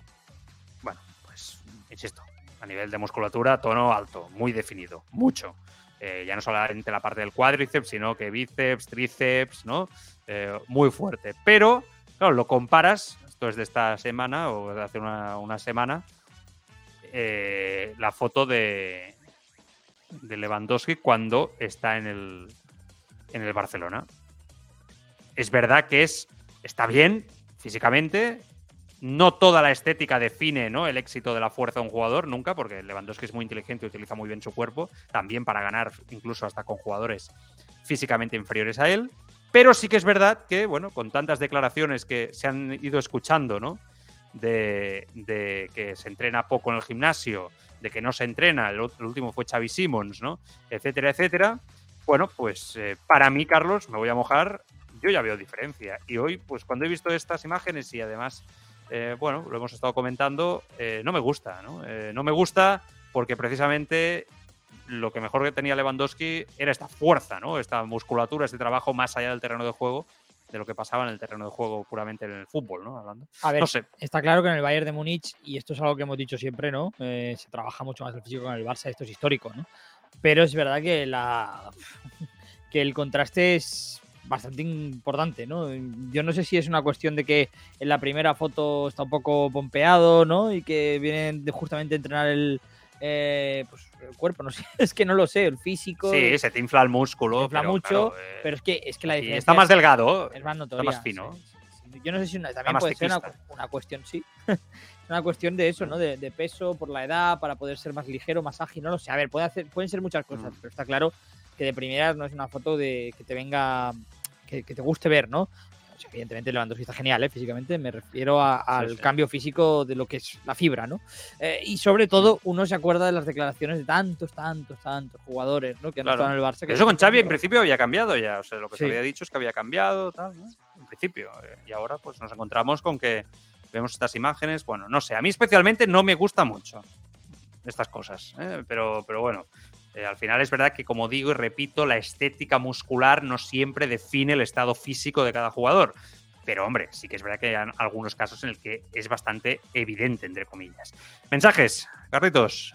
bueno, pues insisto, a nivel de musculatura, tono alto, muy definido, mucho. Eh, ya no solamente la parte del cuádriceps, sino que bíceps, tríceps, ¿no? Eh, muy fuerte. Pero, claro, lo comparas, esto es de esta semana o de hace una, semana, la foto de, de Lewandowski cuando está en el, en el Barcelona es verdad que es, está bien físicamente. No toda la estética define ¿no? el éxito de la fuerza de un jugador, nunca, porque Lewandowski es muy inteligente y utiliza muy bien su cuerpo, también para ganar incluso hasta con jugadores físicamente inferiores a él. Pero sí que es verdad que, bueno, con tantas declaraciones que se han ido escuchando, ¿no? De, que se entrena poco en el gimnasio, de que no se entrena, el, último fue Xavi Simons, ¿no? Etcétera, etcétera. Bueno, pues eh, para mí, Carlos, me voy a mojar, yo ya veo diferencia. Y hoy, pues cuando he visto estas imágenes y además, eh, bueno, lo hemos estado comentando, eh, no me gusta, ¿no? Eh, no me gusta porque precisamente lo que mejor que tenía Lewandowski era esta fuerza, ¿no? Esta musculatura, este trabajo más allá del terreno de juego de lo que pasaba en el terreno de juego puramente en el fútbol, ¿no? Hablando. A ver, no sé. está claro que en el Bayern de Múnich, y esto es algo que hemos dicho siempre, ¿no? se trabaja mucho más el físico con el Barça, esto es histórico, ¿no? Pero es verdad que la que el contraste es bastante importante, ¿no? Yo no sé si es una cuestión de que en la primera foto está un poco pompeado, ¿no? Y que vienen de justamente entrenar el, eh, pues, el cuerpo, no sé, es que no lo sé, el físico. Sí, se te infla el músculo. Se infla mucho, eh, pero es que, es que la diferencia. Está más delgado, es más notoria, está más fino. Yo no sé si también puede ser una, cuestión, sí. una cuestión de eso, ¿no? De, peso, por la edad, para poder ser más ligero, más ágil, no lo sé. A ver, puede hacer, pueden ser muchas cosas, mm. pero está claro que de primeras no es una foto de que te venga que, te guste ver, ¿no? evidentemente Lewandowski está genial, ¿eh? físicamente, me refiero al cambio físico de lo que es la fibra, ¿no? Eh, y sobre todo, uno se acuerda de las declaraciones de tantos, tantos, tantos jugadores, ¿no? Que han estado en el Barça. Eso con Xavi en principio había cambiado ya, o sea, lo que se había dicho es que había cambiado, tal, ¿no? En principio. Eh, y ahora pues nos encontramos con que vemos estas imágenes, bueno, no sé, a mí especialmente no me gusta mucho estas cosas, ¿eh? pero, pero bueno, eh, al final es verdad que, como digo y repito, la estética muscular no siempre define el estado físico de cada jugador. Pero hombre, sí que es verdad que hay algunos casos en el que es bastante evidente, entre comillas. Mensajes, Carritos.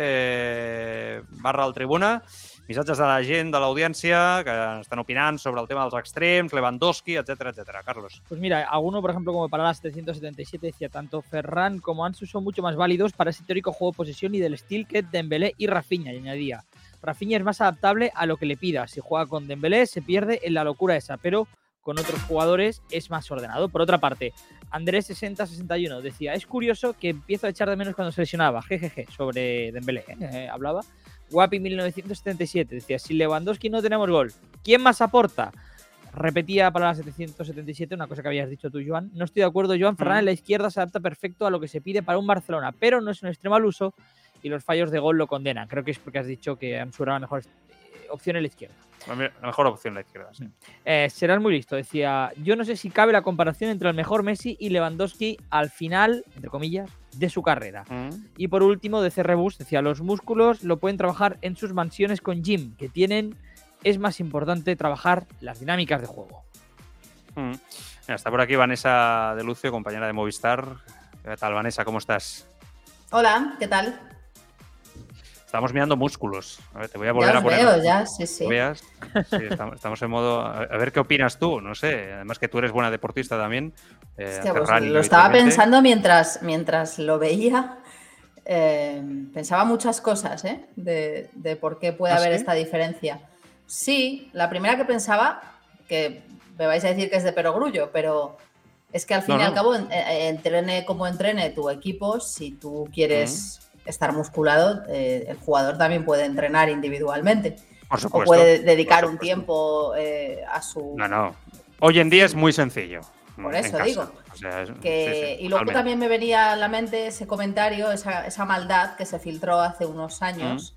Eh, barra al tribuna. Missatges de la gent, de l'audiència, que están opinando sobre el tema de los extrems, Lewandowski, etcétera, etcétera. Carlos. Pues mira, alguno, por ejemplo, como para las 777, decía tanto Ferran como Ansu son mucho más válidos para ese teórico juego de posesión y del estilo que Dembélé y Rafinha, y añadía. Rafinha es más adaptable a lo que le pida. Si juega con Dembélé, se pierde en la locura esa, pero con otros jugadores es más ordenado. Por otra parte, Andrés6061 decía, es curioso que empiezo a echar de menos cuando se lesionaba, jejeje, sobre Dembélé. Eh, hablaba. Guapi 1977 decía, si Lewandowski no tenemos gol, ¿quién más aporta? Repetía para la 777 una cosa que habías dicho tú, Joan. No estoy de acuerdo, Joan Fernández, la izquierda se adapta perfecto a lo que se pide para un Barcelona, pero no es un extremo al uso y los fallos de gol lo condenan. Creo que es porque has dicho que Ansu era la mejor eh, opción en la izquierda. La mejor opción en la izquierda, sí. Eh, serás muy listo. Decía, yo no sé si cabe la comparación entre el mejor Messi y Lewandowski al final, entre comillas, de su carrera. Mm. Y por último, de Cerrebus, decía, los músculos lo pueden trabajar en sus mansiones con Jim, que tienen, es más importante trabajar las dinámicas de juego. Mm. Mira, está por aquí Vanessa de Lucio, compañera de Movistar. ¿Qué tal, Vanessa? ¿Cómo estás? Hola, ¿qué tal? Estamos mirando músculos. A ver, te voy a volver ya a poner. Veo, ya, sí, sí. Veas. sí estamos, estamos, en modo. A ver qué opinas tú, no sé. Además que tú eres buena deportista también. Eh, Hostia, pues lo estaba pensando mientras, mientras lo veía. Eh, pensaba muchas cosas, ¿eh? De, de por qué puede ¿Ah, haber sí? esta diferencia. Sí, la primera que pensaba, que me vais a decir que es de perogrullo, pero es que al fin No, y al cabo, en- entrene como entrene tu equipo, si tú quieres estar musculado, eh, el jugador también puede entrenar individualmente. Por O supuesto. puede dedicar un tiempo eh, a su. No, no. Hoy en día es muy sencillo. Por eso digo. O sea, es- que- sí, sí, y luego totalmente. también me venía a la mente ese comentario, esa, esa maldad que se filtró hace unos años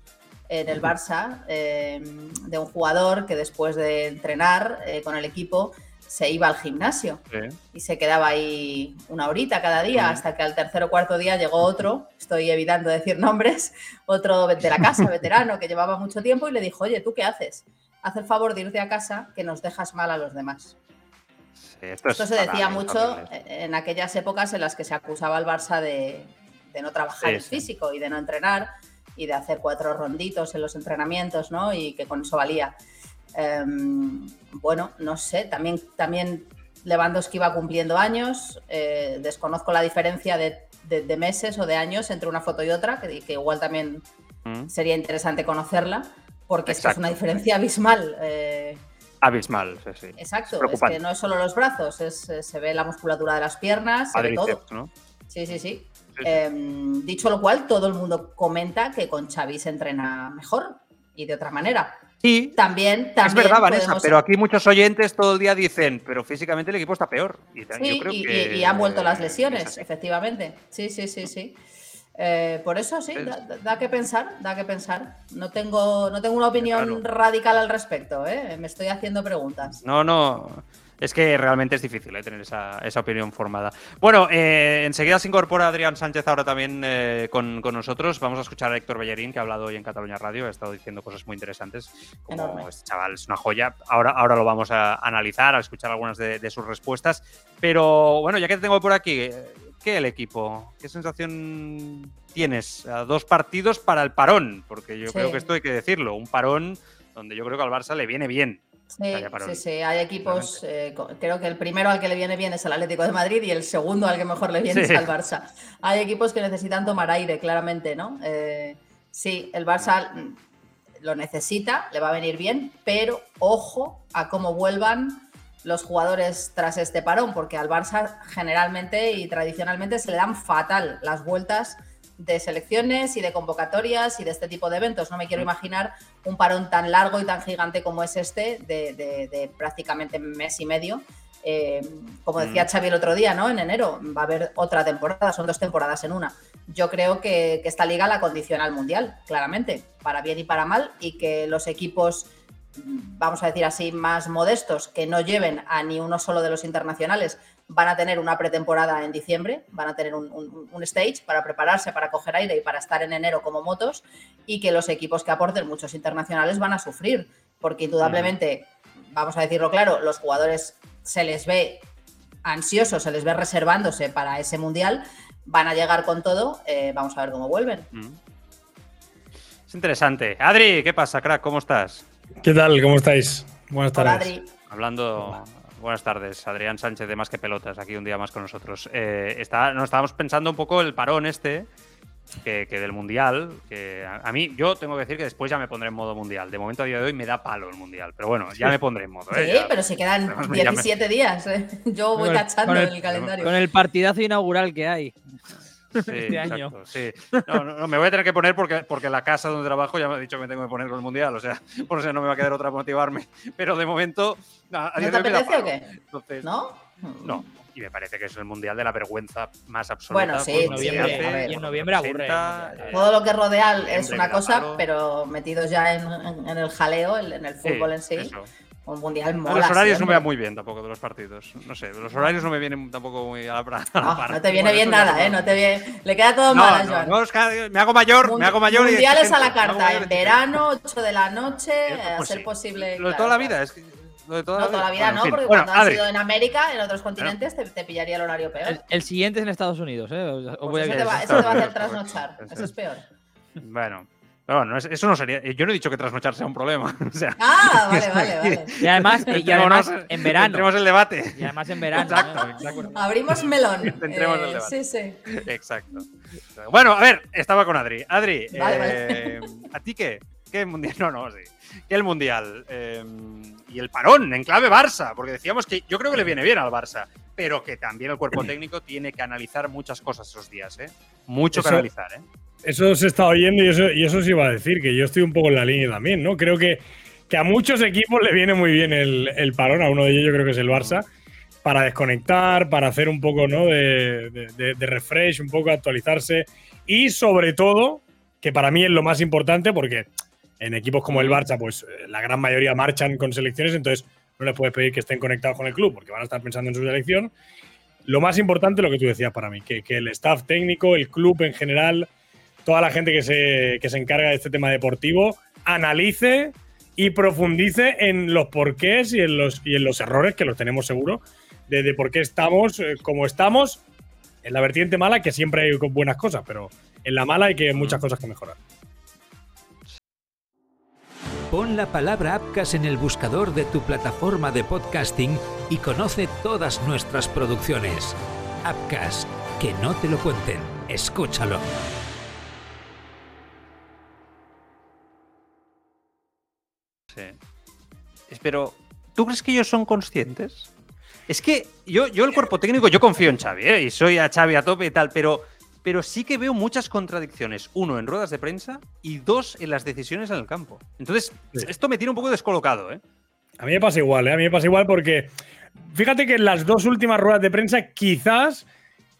en el Barça eh, de un jugador que después de entrenar eh, con el equipo se iba al gimnasio Sí. y se quedaba ahí una horita cada día hasta que al tercer o cuarto día llegó otro, estoy evitando decir nombres, otro de la casa, veterano, que llevaba mucho tiempo y le dijo, oye, ¿tú qué haces? Haz el favor de irte a casa que nos dejas mal a los demás. Sí, esto, es Esto se decía mucho horrible. en aquellas épocas en las que se acusaba al Barça de, de no trabajar el físico y de no entrenar y de hacer cuatro ronditos en los entrenamientos, ¿no? Y que con eso valía. Em, bueno, no sé, también, también Lewandowski va cumpliendo años, eh, desconozco la diferencia de, de- de meses o de años entre una foto y otra, que, que igual también Mm. sería interesante conocerla, porque es, una diferencia abismal. eh, Abismal, sí, sí. Exacto, es que no es solo los brazos, es, eh, se ve la musculatura de las piernas, se ve todo. Cuádriceps, ¿no? Sí, sí, sí. sí. Em, dicho lo cual, todo el mundo comenta que con Xavi se entrena mejor y de otra manera. Sí, También, también es verdad, Vanessa, podemos- pero aquí muchos oyentes todo el día dicen, pero físicamente el equipo está peor. Y Sí, yo creo y, que y- y han vuelto las es lesiones, efectivamente. Sí, sí, sí, sí. Eh, por eso sí, da, da- da que pensar, da que pensar. No tengo, no tengo una opinión Claro. radical al respecto, ¿eh? me estoy haciendo preguntas. No, no. Es que realmente es difícil eh, tener esa, esa opinión formada. Bueno, eh, enseguida se incorpora Adrián Sánchez ahora también eh, con, con nosotros. Vamos a escuchar a Héctor Bellerín, que ha hablado hoy en Cataluña Radio. Ha estado diciendo cosas muy interesantes. Como Enorme. este chaval es una joya. Ahora, ahora lo vamos a analizar, a escuchar algunas de, de sus respuestas. Pero bueno, ya que te tengo por aquí, ¿qué el equipo? ¿Qué sensación tienes? A dos partidos para el parón, porque yo Sí. creo que esto hay que decirlo. Un parón donde yo creo que al Barça le viene bien. Sí, sí, sí, hay equipos, eh, creo que el primero al que le viene bien es el Atlético de Madrid y el segundo al que mejor le viene Sí. es al Barça. Hay equipos que necesitan tomar aire, claramente, ¿no? Eh, sí, el Barça lo necesita, le va a venir bien, pero ojo a cómo vuelvan los jugadores tras este parón, porque al Barça generalmente y tradicionalmente se le dan fatal las vueltas de selecciones y de convocatorias y de este tipo de eventos. No me quiero imaginar un parón tan largo y tan gigante como es este, de, de- de prácticamente mes y medio. Eh, como decía Mm. Xavi el otro día, ¿no? En enero va a haber otra temporada, son dos temporadas en una. Yo creo que, que esta liga la condiciona al Mundial, claramente, para bien y para mal, y que los equipos, mm, vamos a decir así, más modestos, que no lleven a ni uno solo de los internacionales, van a tener una pretemporada en diciembre, van a tener un, un- un stage para prepararse, para coger aire y para estar en enero como motos, y que los equipos que aporten muchos internacionales van a sufrir, porque indudablemente, vamos a decirlo claro, los jugadores se les ve ansiosos, se les ve reservándose para ese mundial, van a llegar con todo, eh, vamos a ver cómo vuelven. Mm. Es interesante. Adri, ¿qué pasa, crack? ¿Cómo estás? ¿Qué tal? ¿Cómo estáis? Buenas Hola, tardes. Adri. Hablando. Buenas tardes, Adrián Sánchez de Más que Pelotas, aquí un día más con nosotros. Eh, está, nos estábamos pensando un poco el parón este que, que del Mundial, que a, a mí, yo tengo que decir que después ya me pondré en modo Mundial. De momento a día de hoy me da palo el Mundial, pero bueno, ya me pondré en modo. ¿eh? Sí, Ya- pero si quedan me- 17 días. ¿eh? Yo voy Con el- tachando con el- en el calendario. Con el partidazo inaugural que hay. Sí, este año. sí. No, no, no, me voy a tener que poner porque, porque la casa donde trabajo ya me ha dicho que me tengo que poner con el mundial, o sea, por eso no me va a quedar otra motivarme. Pero de momento. ¿No te apetece o qué? Entonces, ¿No? No. Y me parece que es el mundial de la vergüenza más absoluta. Bueno, sí, lo sí, que noviembre, a hace, ver. y en noviembre aburre. eh, Todo lo que rodea es una cosa, pero metidos ya en, en- en el jaleo, en en el Sí, fútbol en sí, eso. Un mundial A mola. los horarios no me siempre. va muy bien tampoco de los partidos. No sé, los horarios no me vienen tampoco muy a la, a la No, par. no te viene Bueno, bien nada, ¿eh? No te viene... Le queda todo No, mal a no, Joan. no, es que me hago mayor, me hago mayor. y Mundiales a la carta, en verano, 8 de la noche, exigente. a Pues ser sí. posible. Lo de claro, toda la claro. vida, es que. Lo de toda No, la toda la vida no, fin. porque Bueno, cuando has sido en América, en otros continentes, te, te pillaría el horario peor. El, el siguiente es en Estados Unidos, ¿eh? Os- Pues voy a eso, te va, eso eso te va a hacer trasnochar. Eso es peor. Bueno, pero bueno, es- eso no sería. Yo no he dicho que trasnochar sea un problema. O sea, Ah, vale, vale, vale. Y además, y centrémonos además en verano. Centremos el debate. Y además en verano. Exacto, ¿no? exacto. Abrimos melón. El Eh, debate. sí, sí. Exacto. Bueno, a ver, estaba con Adri. Adri, Vale, eh, ¿a ti qué? ¿Qué mundial? No, no, sí. ¿Qué el mundial? Eh, y el parón en clave Barça, porque decíamos que yo creo que le viene bien al Barça, pero que también el cuerpo técnico tiene que analizar muchas cosas esos días, ¿eh? Mucho que analizar, ¿eh? Eso se está oyendo y eso, se iba a decir, que yo estoy un poco en la línea también, ¿no? Creo que, que a muchos equipos le viene muy bien el, el parón, a uno de ellos yo creo que es el Barça, para desconectar, para hacer un poco ¿no? de, de- de- de refresh, un poco actualizarse y sobre todo, que para mí es lo más importante, porque en equipos como el Barça, pues eh, la gran mayoría marchan con selecciones, entonces no les puedes pedir que estén conectados con el club, porque van a estar pensando en su selección. Lo más importante, lo que tú decías para mí, que, que el staff técnico, el club en general, toda la gente que se, que se encarga de este tema deportivo, analice y profundice en los porqués y en los, y en los errores, que los tenemos seguro, de, de por qué estamos eh, como estamos. En la vertiente mala, que siempre hay buenas cosas, pero en la mala hay que muchas cosas que mejorar. Pon la palabra Apcas en el buscador de tu plataforma de podcasting y conoce todas nuestras producciones. Apcas, que no te lo cuenten, escúchalo. Sí. Pero, ¿tú crees que ellos son conscientes? Es que yo, yo el cuerpo técnico, yo confío en Xavi, ¿eh? y soy a Xavi a tope y tal, pero, pero sí que veo muchas contradicciones. Uno, en ruedas de prensa y dos, en las decisiones en el campo. Entonces, Sí. esto me tiene un poco descolocado, ¿eh? A mí me pasa igual, ¿eh? A mí me pasa igual porque fíjate que en las dos últimas ruedas de prensa quizás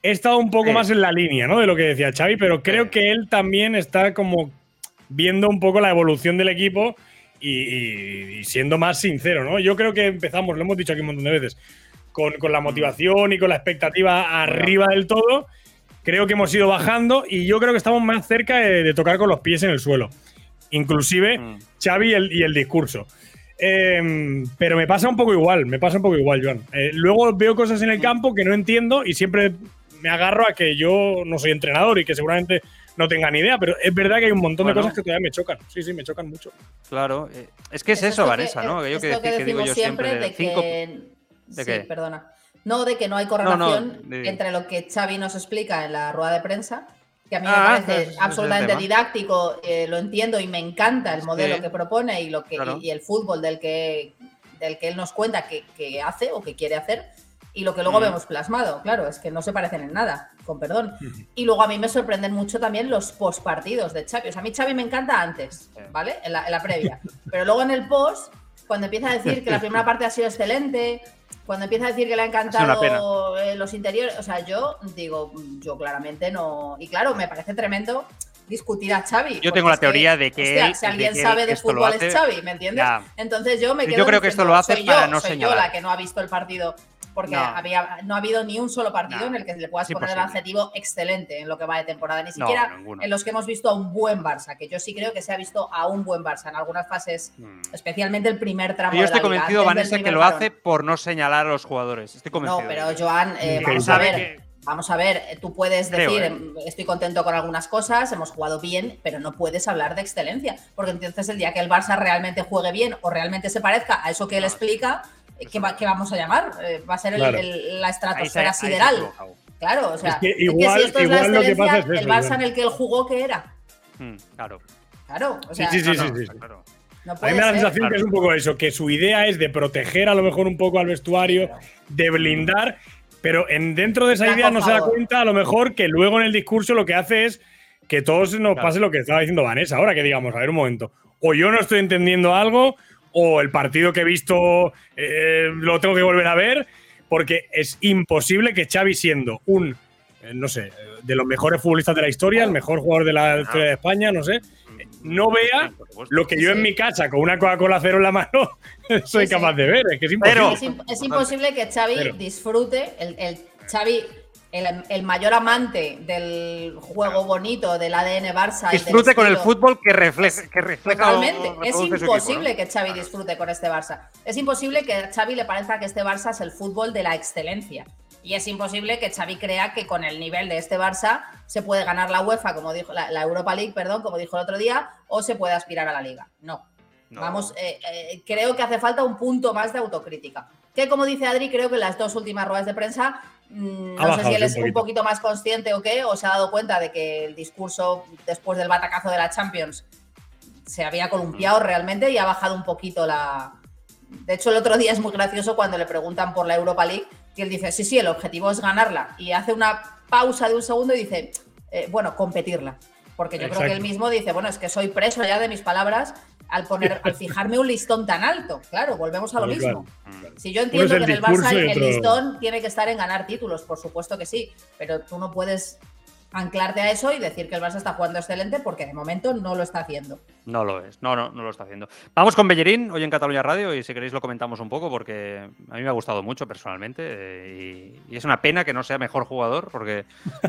he estado un poco Sí. más en la línea, ¿no? De lo que decía Xavi, pero creo Sí. que él también está como viendo un poco la evolución del equipo y, siendo más sincero, ¿no? Yo creo que empezamos, lo hemos dicho aquí un montón de veces, con, con la motivación y con la expectativa arriba del todo. Creo que hemos ido bajando y yo creo que estamos más cerca de, de tocar con los pies en el suelo. Inclusive Mm. Xavi y el, y el discurso. Em, pero me pasa un poco igual, me pasa un poco igual, Joan. Eh, luego veo cosas en el campo que no entiendo y siempre me agarro a que yo no soy entrenador y que seguramente no tenga ni idea, pero es verdad que hay un montón Bueno. de cosas que todavía me chocan. Sí, sí, me chocan mucho. Claro, eh, es que es, Es eso, Vanessa, que- ¿no? es Aquello que, que digo decimos yo siempre, de de cinco- que. ¿De sí, qué? perdona. No, de que no hay no, correlación de- entre lo que Xavi nos explica en la rueda de prensa, que a mí Ah, me ese- parece es absolutamente didáctico, eh, lo entiendo y me encanta el modelo Sí. que propone y, lo que, Claro. y, y el fútbol del que, del que él nos cuenta que, que hace o que quiere hacer. Y lo que luego Mm. vemos plasmado, claro, es que no se parecen en nada, con perdón. Y luego a mí me sorprenden mucho también los postpartidos de Xavi. O sea, a mí Xavi me encanta antes. ¿vale? En la, en la previa. Pero luego en el post, cuando empieza a decir que la primera parte ha sido excelente, cuando empieza a decir que le ha encantado eh, los interiores, o sea, yo digo, yo claramente no. Y claro, me parece tremendo discutir a Xavi. Yo tengo la que, teoría de que hostia, él- si alguien sabe de fútbol hace- es Xavi, ¿me entiendes? Ya. Entonces yo me Yo quedo creo que esto lo hace para yo, no soy señalar. yo la que no ha visto el partido porque No. había, no ha habido ni un solo partido No, en el que le puedas es poner el adjetivo excelente en lo que va de temporada, ni siquiera en los que hemos visto a un buen Barça, que yo sí creo que se ha visto a un buen Barça en algunas fases, Mm. especialmente el primer tramo. Yo de estoy la liga, convencido, del Vanessa, que lo hace por no señalar a los jugadores. Estoy convencido. No, pero Joan, eh, vamos a ver. que- Vamos a ver, tú puedes Creo, decir, ¿eh? em, estoy contento con algunas cosas, hemos jugado bien, pero no puedes hablar de excelencia, porque entonces el día que el Barça realmente juegue bien o realmente se parezca a eso que él No, explica, ¿qué, va- qué vamos a llamar? Eh, va a ser el- Claro. el- la estratosfera ahí se sideral. Claro, o sea, Es que es que igual- si esto es la igual lo que pasa es eso, el Barça en el que él jugó, ¿qué era? Mm, claro. Claro, o Sí, sea, sí, sí, sí, no, sí, claro. no A mí me da la sensación que es un poco eso, que su idea es de proteger a lo mejor un poco al vestuario, de blindar, pero en, dentro de esa idea no se da cuenta a lo mejor que luego en el discurso lo que hace es que todos nos Claro. pase lo que estaba diciendo Vanessa ahora, que digamos, a ver un momento, o yo no estoy entendiendo algo, o el partido que he visto eh, lo tengo que volver a ver, porque es imposible que Xavi siendo un, eh, no sé, de los mejores futbolistas de la historia, el mejor jugador de la historia de España, no sé, no vea lo que yo en mi casa con una Coca-Cola cero en la mano soy capaz de ver. Es que es imposible. Pero- es, im- es imposible que Xavi disfrute, el, el Xavi, el, el mayor amante del juego bonito, del ADN Barça. y del Disfrute con el fútbol que refleja. Que refleja Totalmente. o Es imposible equipo, que Xavi disfrute con este Barça. Es imposible que a Xavi le parezca que este Barça es el fútbol de la excelencia. Y es imposible que Xavi crea que con el nivel de este Barça se puede ganar la UEFA, como dijo la, la Europa League, perdón, como dijo el otro día, o se puede aspirar a la Liga. No. No. Vamos, eh, eh, creo que hace falta un punto más de autocrítica. Que como dice Adri, creo que en las dos últimas ruedas de prensa, mm, Ha no sé si él es un un poquito. más consciente o qué, o se ha dado cuenta de que el discurso después del batacazo de la Champions se había columpiado realmente y ha bajado un poquito la. De hecho, el otro día es muy gracioso cuando le preguntan por la Europa League y él dice: Sí, sí, el objetivo es ganarla. Y hace una pausa de un segundo y dice: eh, Bueno, competirla. Porque yo creo que él mismo dice: Bueno, es que soy preso ya de mis palabras al poner, al fijarme un listón tan alto. Claro, volvemos a lo mismo. Si yo entiendo es que el en el Barça el listón tiene que estar en ganar títulos, por supuesto que sí, pero tú no puedes anclarte a eso y decir que el Barça está jugando excelente porque de momento no lo está haciendo. No lo es, no, no, no lo está haciendo. Vamos con Bellerín, hoy en Cataluña Radio, y si queréis lo comentamos un poco, porque a mí me ha gustado mucho personalmente, eh, y, y es una pena que no sea mejor jugador, porque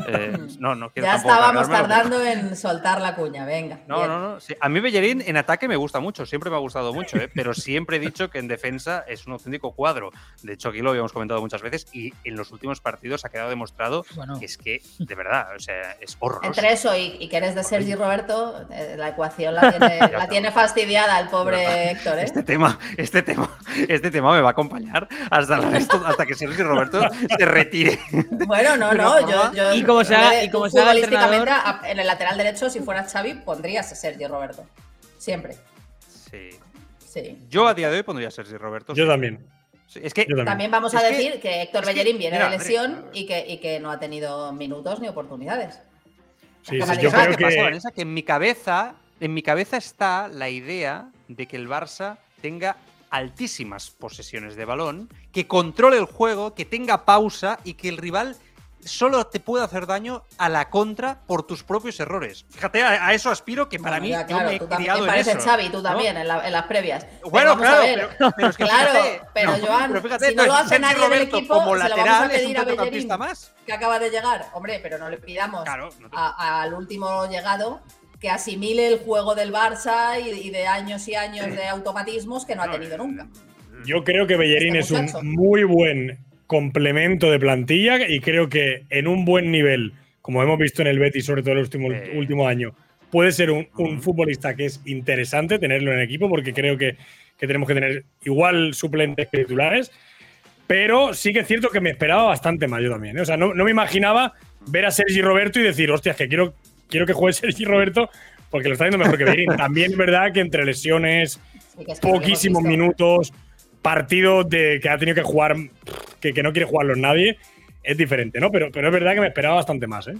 eh, no, no quiero Ya estábamos tardando en soltar la cuña, venga. No, bien. no, no. sí, A mí Bellerín en ataque me gusta mucho, siempre me ha gustado mucho, ¿eh? pero siempre he dicho que en defensa es un auténtico cuadro. De hecho, aquí lo habíamos comentado muchas veces y en los últimos partidos ha quedado demostrado Bueno. que es que, de verdad, o sea, es horroroso. Entre eso y, y que eres de Sergi Roberto, eh, la ecuación la tiene, la tiene fastidiada el pobre Héctor, ¿eh? Este tema, este tema, este tema me va a acompañar hasta, resto- hasta que Sergio Roberto se retire. Bueno, no, no, yo, Y como se haga- eh, y como tú se haga futbolísticamente, entrenador- a- en el lateral derecho, si fuera Xavi, pondrías a Sergi Roberto. Siempre, Sí. sí. Yo a día de hoy pondría a Sergio Roberto. Yo también. Es que también. También vamos a Es decir que, Héctor que, Bellerín viene mira, de lesión y que, y que no ha tenido minutos ni oportunidades. Sí, Acaba sí, de yo llegar. creo ¿Qué pasa. Vanessa? Que en mi cabeza, en mi cabeza está la idea de que el Barça tenga altísimas posesiones de balón, que controle el juego, que tenga pausa y que el rival solo te pueda hacer daño a la contra por tus propios errores. Fíjate, a, a eso aspiro que para Bueno, mí ya, yo claro, me he tú también criado en pareces eso, Xavi, tú ¿no? también, en, la- en las previas. Bueno, claro, pero, pero es que Claro, fíjate, pero Joan, pero fíjate, si no lo hace nadie del equipo, como se lo vamos a lateral pedir a Bellerín. más. que acaba de llegar. Hombre, pero no le pidamos Claro, no te- a- al último llegado que asimile el juego del Barça y, y de años y años de automatismos que no ha tenido nunca. Yo creo que Bellerín Este es un muy buen complemento de plantilla y creo que en un buen nivel, como hemos visto en el Betis, sobre todo en el último, Sí. último año, puede ser un, un futbolista que es interesante tenerlo en el equipo porque creo que, que tenemos que tener igual suplentes que titulares. Pero sí que es cierto que me esperaba bastante más yo también. ¿eh? O sea, no, no me imaginaba ver a Sergi Roberto y decir, hostias, que quiero, quiero que juegue Sergi Roberto porque lo está haciendo mejor que Bellerín. También es verdad que entre lesiones, Sí, que es que lo hemos poquísimos minutos, partidos de que ha tenido que jugar, que, que no quiere jugarlos nadie, es diferente, ¿no? Pero, pero es verdad que me esperaba bastante más, ¿eh?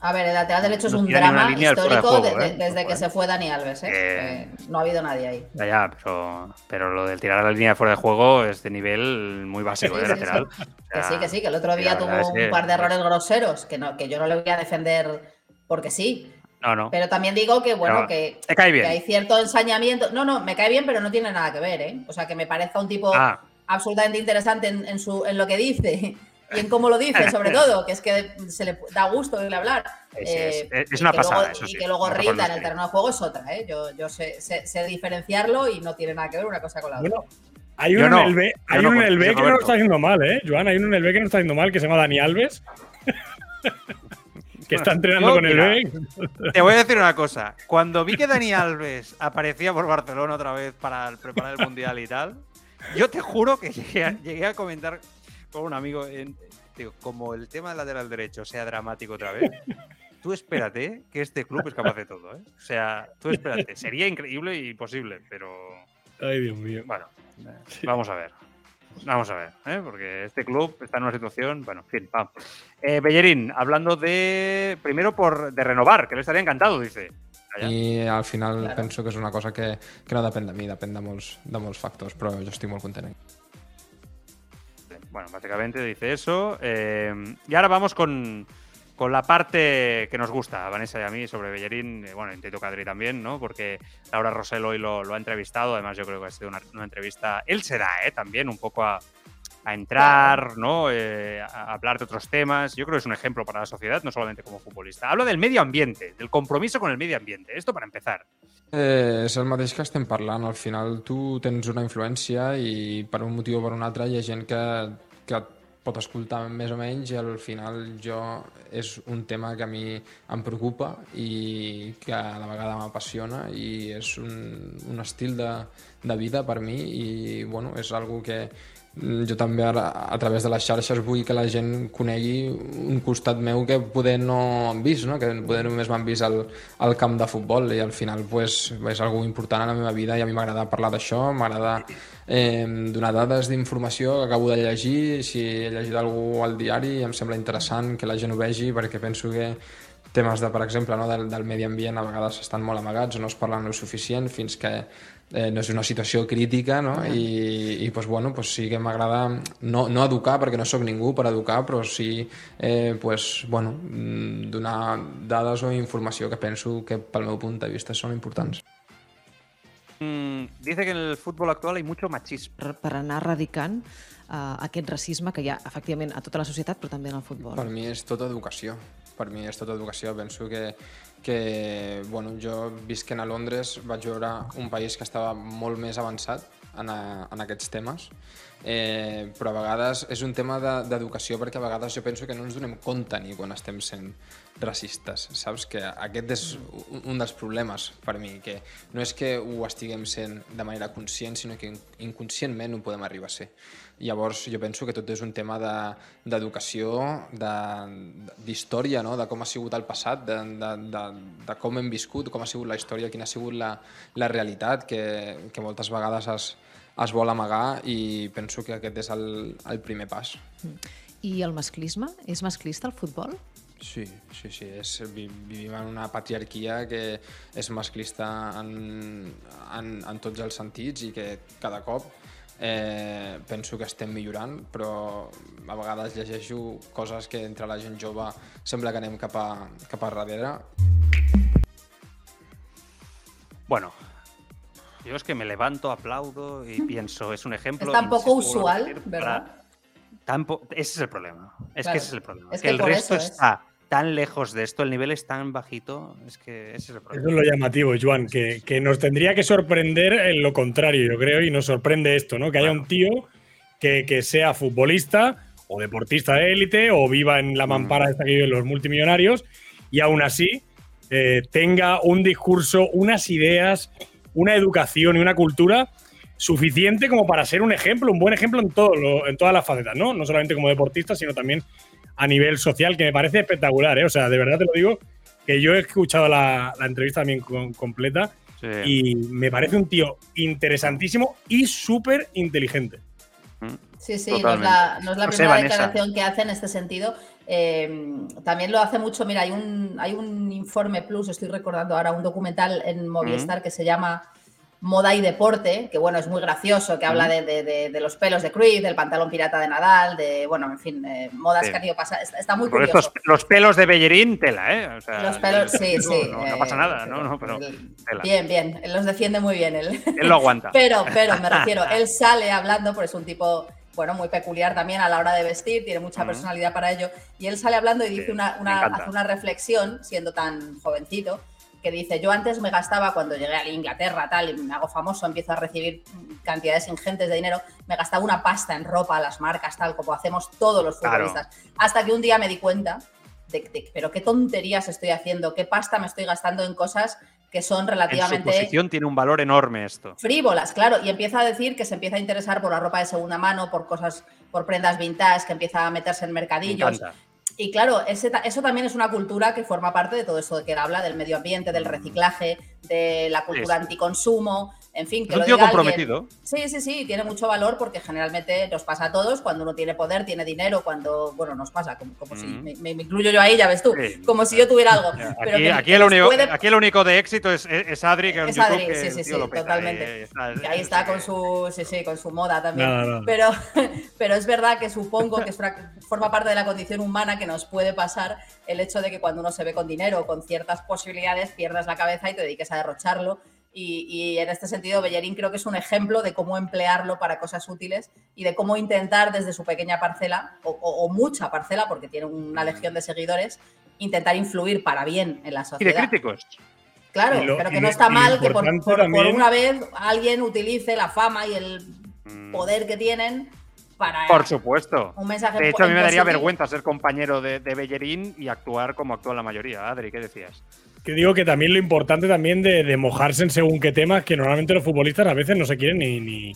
A ver, el lateral derecho es No un ni una drama de histórico juego, de- ¿eh? de- desde que ¿eh? se fue Dani Alves. ¿eh? Eh. Eh, no ha habido nadie ahí. Ya, ya, pero, pero lo del tirar a la línea de fuera de juego es de nivel muy básico Sí, de sí, lateral. sí. O Que sí, que sí, que el otro día tuvo es un par de errores groseros que, no, que yo no le voy a defender porque sí. No, no. Pero también digo que, bueno, que, te cae bien. que hay cierto ensañamiento. No, no, me cae bien, pero no tiene nada que ver, ¿eh? O sea, que me parece un tipo Ah, absolutamente interesante en, en su, en lo que dice y en cómo lo dice, sobre todo, que es que se le da gusto oírle hablar. Es- Eh, es una pasada, luego- eso Y que luego rinda en el terreno de juego es otra, ¿eh? Yo, yo sé, sé- sé diferenciarlo y no tiene nada que ver una cosa con la otra. Bueno, hay uno no, en el B, yo hay no uno en con el B Sergi que no lo está haciendo mal, ¿eh? Joan, hay uno en el B que no está haciendo mal, que se llama Dani Alves, que está entrenando Yo, con el B. Te voy a decir una cosa. Cuando vi que Dani Alves aparecía por Barcelona otra vez para el- preparar el Mundial y tal, yo te juro que llegué a, llegué a comentar con un amigo en- como el tema del lateral derecho sea dramático otra vez, tú espérate que este club es capaz de todo, ¿eh? O sea, tú espérate. Sería increíble y imposible, pero. Ay, Dios mío. Bueno, vamos a ver. Vamos a ver, ¿eh? porque este club está en una situación, bueno, en fin, vamos. Eh, Bellerín, hablando de, primero por de renovar, que le estaría encantado, dice. I al final claro. penso que és una cosa que, que no depèn de mi, depèn de molts, de molts factors, però jo estic molt content. Bueno, básicamente dice eso. Eh, y ahora vamos con, con la parte que nos gusta a Vanessa y a mí sobre Bellerín, bueno, intento Cadri también, ¿no? Porque Laura Rosell hoy lo, lo, ha entrevistado, además yo creo que ha sido una, una entrevista, él se da, ¿eh? También un poco a, a entrar, ¿no? Eh, a hablar de otros temas. Yo creo que es un ejemplo para la sociedad, no solamente como futbolista. Habla del medio ambiente, del compromiso con el medio ambiente. Esto para empezar. Eh, és el mateix que estem parlant. Al final tu tens una influència i per un motiu o per un altre hi ha gent que, que et pot escoltar més o menys i al final jo és un tema que a mi em preocupa i que a la vegada m'apassiona i és un, un estil de, de vida per mi i bueno, és algo que jo també ara, a través de les xarxes vull que la gent conegui un costat meu que poder no han vist, no? que poder només m'han vist al, al camp de futbol i al final pues, és algo important a la meva vida i a mi m'agrada parlar d'això, m'agrada eh, donar dades d'informació que acabo de llegir, si he llegit algú al diari em sembla interessant que la gent ho vegi perquè penso que temes de, per exemple, no, del, del medi ambient a vegades estan molt amagats o no es parlen el suficient fins que eh, no és una situació crítica no? i, i pues, bueno, pues sí que m'agrada no, no educar perquè no sóc ningú per educar però sí eh, pues, bueno, donar dades o informació que penso que pel meu punt de vista són importants. Mm, dice que en el futbol actual hay mucho machismo. Per anar erradicant uh, aquest racisme que hi ha efectivament a tota la societat però també en el futbol. Per mi és tota educació. Per mi és tota educació. Penso que que bueno, jo visquent a Londres vaig veure un país que estava molt més avançat en, a, en aquests temes, eh, però a vegades és un tema d'educació de, perquè a vegades jo penso que no ens donem compte ni quan estem sent racistes, saps? Que aquest és un dels problemes per mi, que no és que ho estiguem sent de manera conscient, sinó que inconscientment ho podem arribar a ser. Llavors jo penso que tot és un tema d'educació, de, d'història, no? de com ha sigut el passat, de, de, de, de com hem viscut, com ha sigut la història, quina ha sigut la, la realitat, que, que moltes vegades es, es vol amagar i penso que aquest és el, el primer pas. I el masclisme? És masclista el futbol? Sí, sí, sí. És, vivim en una patriarquia que és masclista en, en, en tots els sentits i que cada cop eh, penso que estem millorant, però a vegades llegeixo coses que entre la gent jove sembla que anem cap a, cap a darrere. Bueno, yo es que me levanto, aplaudo y pienso, es un ejemplo. Es tan poco usual, ¿verdad? Tampo ese es el problema. Es claro. que ese es el problema. Es que, que el resto está tan lejos de esto, el nivel es tan bajito, es que ese es el problema. Eso es lo llamativo, Joan, que, que nos tendría que sorprender en lo contrario, yo creo, y nos sorprende esto, ¿no? Que haya un tío que, que sea futbolista o deportista de élite o viva en la mampara esta que viven los multimillonarios y aún así eh, tenga un discurso, unas ideas, una educación y una cultura suficiente como para ser un ejemplo, un buen ejemplo en, todo lo, en todas las facetas, ¿no? No solamente como deportista, sino también a nivel social, que me parece espectacular, ¿eh? O sea, de verdad te lo digo, que yo he escuchado la, la entrevista también con, completa sí. y me parece un tío interesantísimo y súper inteligente. Sí, sí, no es la, no es la primera declaración que hace en este sentido. Eh, también lo hace mucho, mira, hay un, hay un informe plus, estoy recordando ahora un documental en Movistar mm. que se llama Moda y Deporte, que bueno, es muy gracioso, que habla de, de, de, los pelos de Cruyff, del pantalón pirata de Nadal, de, bueno, en fin, eh, modas sí. que han ido pasando. Está, está muy curioso. Estos, los pelos de Bellerín, tela, ¿eh? O sea, los pelos, sí, sí. No, no, pasa nada, ¿no? no pero tela. Bien, bien, él los defiende muy bien. Él, él lo aguanta. pero, pero, me refiero, él sale hablando, porque es un tipo bueno, muy peculiar también a la hora de vestir, tiene mucha uh -huh. personalidad para ello. Y él sale hablando y dice sí, una, una hace una reflexión, siendo tan jovencito, que dice, yo antes me gastaba cuando llegué a Inglaterra, tal, y me hago famoso, empiezo a recibir cantidades ingentes de dinero, me gastaba una pasta en ropa, las marcas, tal, como hacemos todos los futbolistas. Claro. Hasta que un día me di cuenta de, de, pero qué tonterías estoy haciendo, qué pasta me estoy gastando en cosas que son En su relativamente posición tiene un valor enorme esto. frívolas, claro, y empieza a decir que se empieza a interesar por la ropa de segunda mano, por cosas, por prendas vintage, que empieza a meterse en Me mercadillos. Y claro, ese eso también es una cultura que forma parte de todo esto de que habla del medio ambiente, del reciclaje, de la cultura anticonsumo, en fin, que Es un lo tío diga alguien- comprometido. Sí, sí, sí, tiene mucho valor porque generalmente nos pasa a todos cuando uno tiene poder, tiene dinero, cuando, bueno, nos pasa, como, como si Mm. me, me- me incluyo yo ahí, ya ves tú, Sí. como si yo tuviera algo. pero Aquí, que- aquí que el único, puede- aquí el único de éxito es, es- es Adri, que es YouTube, Adri, que sí, sí, sí, totalmente. está- Que ahí está con su, sí, sí, con su moda también. Pero, pero es verdad que supongo que es una- forma parte de la condición humana que nos puede pasar el hecho de que cuando uno se ve con dinero o con ciertas posibilidades pierdas la cabeza y te dediques a derrocharlo. Y, y en este sentido, Bellerín creo que es un ejemplo de cómo emplearlo para cosas útiles y de cómo intentar desde su pequeña parcela, o, o- o mucha parcela, porque tiene una legión de seguidores, intentar influir para bien en la Y de sociedad. críticos. Claro, lo- pero que no está mal que por, una vez alguien utilice la fama y el poder que tienen para Mm. Por supuesto. un mensaje De hecho, a mí me daría vergüenza ser compañero de, de Bellerín y actuar como actúa la mayoría. Adri, ¿qué decías? Que digo que también lo importante también de, de mojarse en según qué temas, que normalmente los futbolistas a veces no se quieren ni, ni,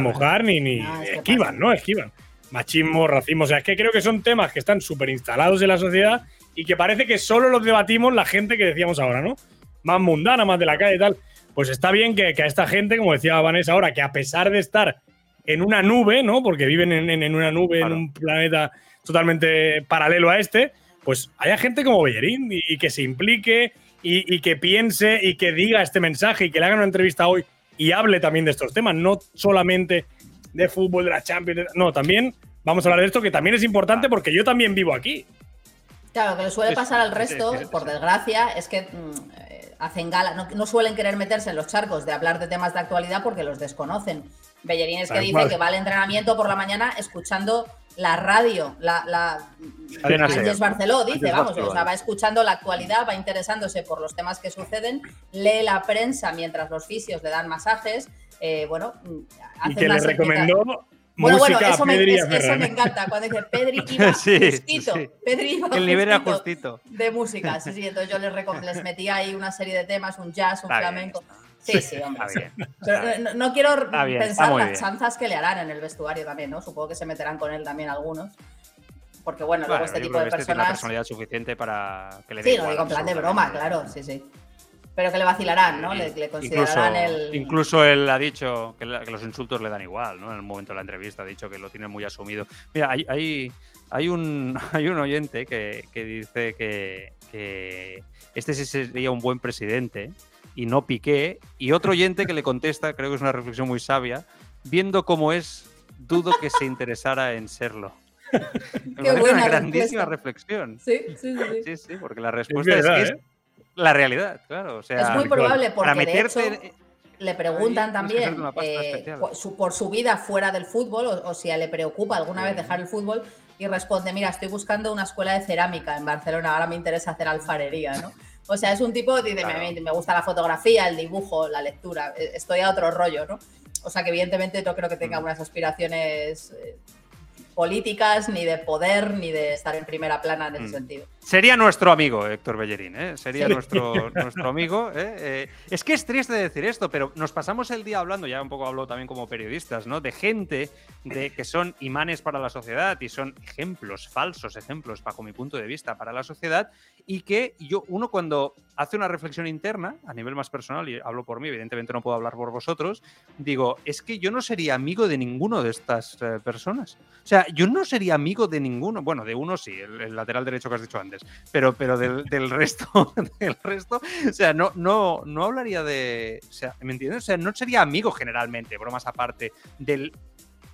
mojar ni, ni No, que esquivan. ¿no? Esquivan. Machismo, racismo, o sea, es que creo que son temas que están súper instalados en la sociedad y que parece que solo los debatimos la gente que decíamos ahora, ¿no? Más mundana, más de la calle y tal. Pues está bien que, que a esta gente, como decía Vanessa ahora, que a pesar de estar en una nube, ¿no? Porque viven en, en- en una nube, Claro. en un planeta totalmente paralelo a este, pues haya gente como Bellerín y, y que se implique y, y que piense y que diga este mensaje y que le hagan una entrevista hoy y hable también de estos temas, no solamente de fútbol, de la Champions, de- no, también vamos a hablar de esto que también es importante porque yo también vivo aquí. Claro, lo que le suele pasar al resto, por desgracia, es que mm, eh, hacen gala, no, no suelen querer meterse en los charcos de hablar de temas de actualidad porque los desconocen. Bellerín es que Tal dice cual. que va al entrenamiento por la mañana escuchando la radio, la, la. Ángels Barceló dice, vamos, o sea, va escuchando la actualidad, va interesándose por los temas que suceden, lee la prensa mientras los fisios le dan masajes, eh, bueno, mm, hace Y que le recomendó bueno, música bueno, eso a me, es- eso me encanta. Cuando dice Pedri iba Sí, justito. sí. Pedri iba El nivel era justito justito. de música. Sí, sí. Entonces yo les, les metía ahí una serie de temas, un jazz, un Está bien, flamenco. Sí, sí, hombre. Está bien. Pero Está bien. no, no quiero Está bien, está pensar las chanzas que le harán en el vestuario también, ¿no? Supongo que se meterán con él también algunos. Porque bueno, luego este tipo de este tiene personas. personalidad suficiente para que le Sí, lo digo en plan de broma, claro, sí, sí. Pero que le vacilarán, ¿no? Le, le Incluso, considerarán el. incluso él ha dicho que, la- que los insultos le dan igual, ¿no? En el momento de la entrevista ha dicho que lo tiene muy asumido. Mira, hay, hay, hay un, hay un oyente que, que dice que, que este sí sería un buen presidente y no Piqué. Y otro oyente que le contesta, creo que es una reflexión muy sabia, viendo cómo es, dudo que se interesara en serlo. Parece buena una grandísima respuesta. reflexión. Sí, sí, sí. sí. Sí, sí, porque la respuesta es, verdad, que es ¿eh? la realidad, claro. O sea, es muy probable porque para meterte de hecho le preguntan Ahí también eh, su- por su vida fuera del fútbol o, o si a le preocupa alguna vez dejar el fútbol y responde, mira, estoy buscando una escuela de cerámica en Barcelona, ahora me interesa hacer alfarería, ¿no? O sea, es un tipo que dice, Claro. me, me gusta la fotografía, el dibujo, la lectura, eh, estoy a otro rollo, ¿no? O sea, que evidentemente no creo que tenga unas aspiraciones eh, políticas, ni de poder, ni de estar en primera plana en ese Mm. sentido. Sería nuestro amigo Héctor Bellerín, ¿eh? Sería nuestro, nuestro amigo. ¿eh? Eh, es que es triste decir esto, pero nos pasamos el día hablando, ya un poco hablo también como periodistas, ¿no? De gente de, que son imanes para la sociedad y son ejemplos, falsos ejemplos, bajo mi punto de vista, para la sociedad, y que yo, uno cuando hace una reflexión interna, a nivel más personal, y hablo por mí, evidentemente no puedo hablar por vosotros, digo, es que yo no sería amigo de ninguno de estas eh, personas. O sea, yo no sería amigo de ninguno, bueno, de uno sí, el, el lateral derecho que has dicho antes, pero, pero del, del resto, del resto, o sea, no, no, no hablaría de, o sea, ¿me entiendes? O sea, no sería amigo generalmente, bromas aparte, de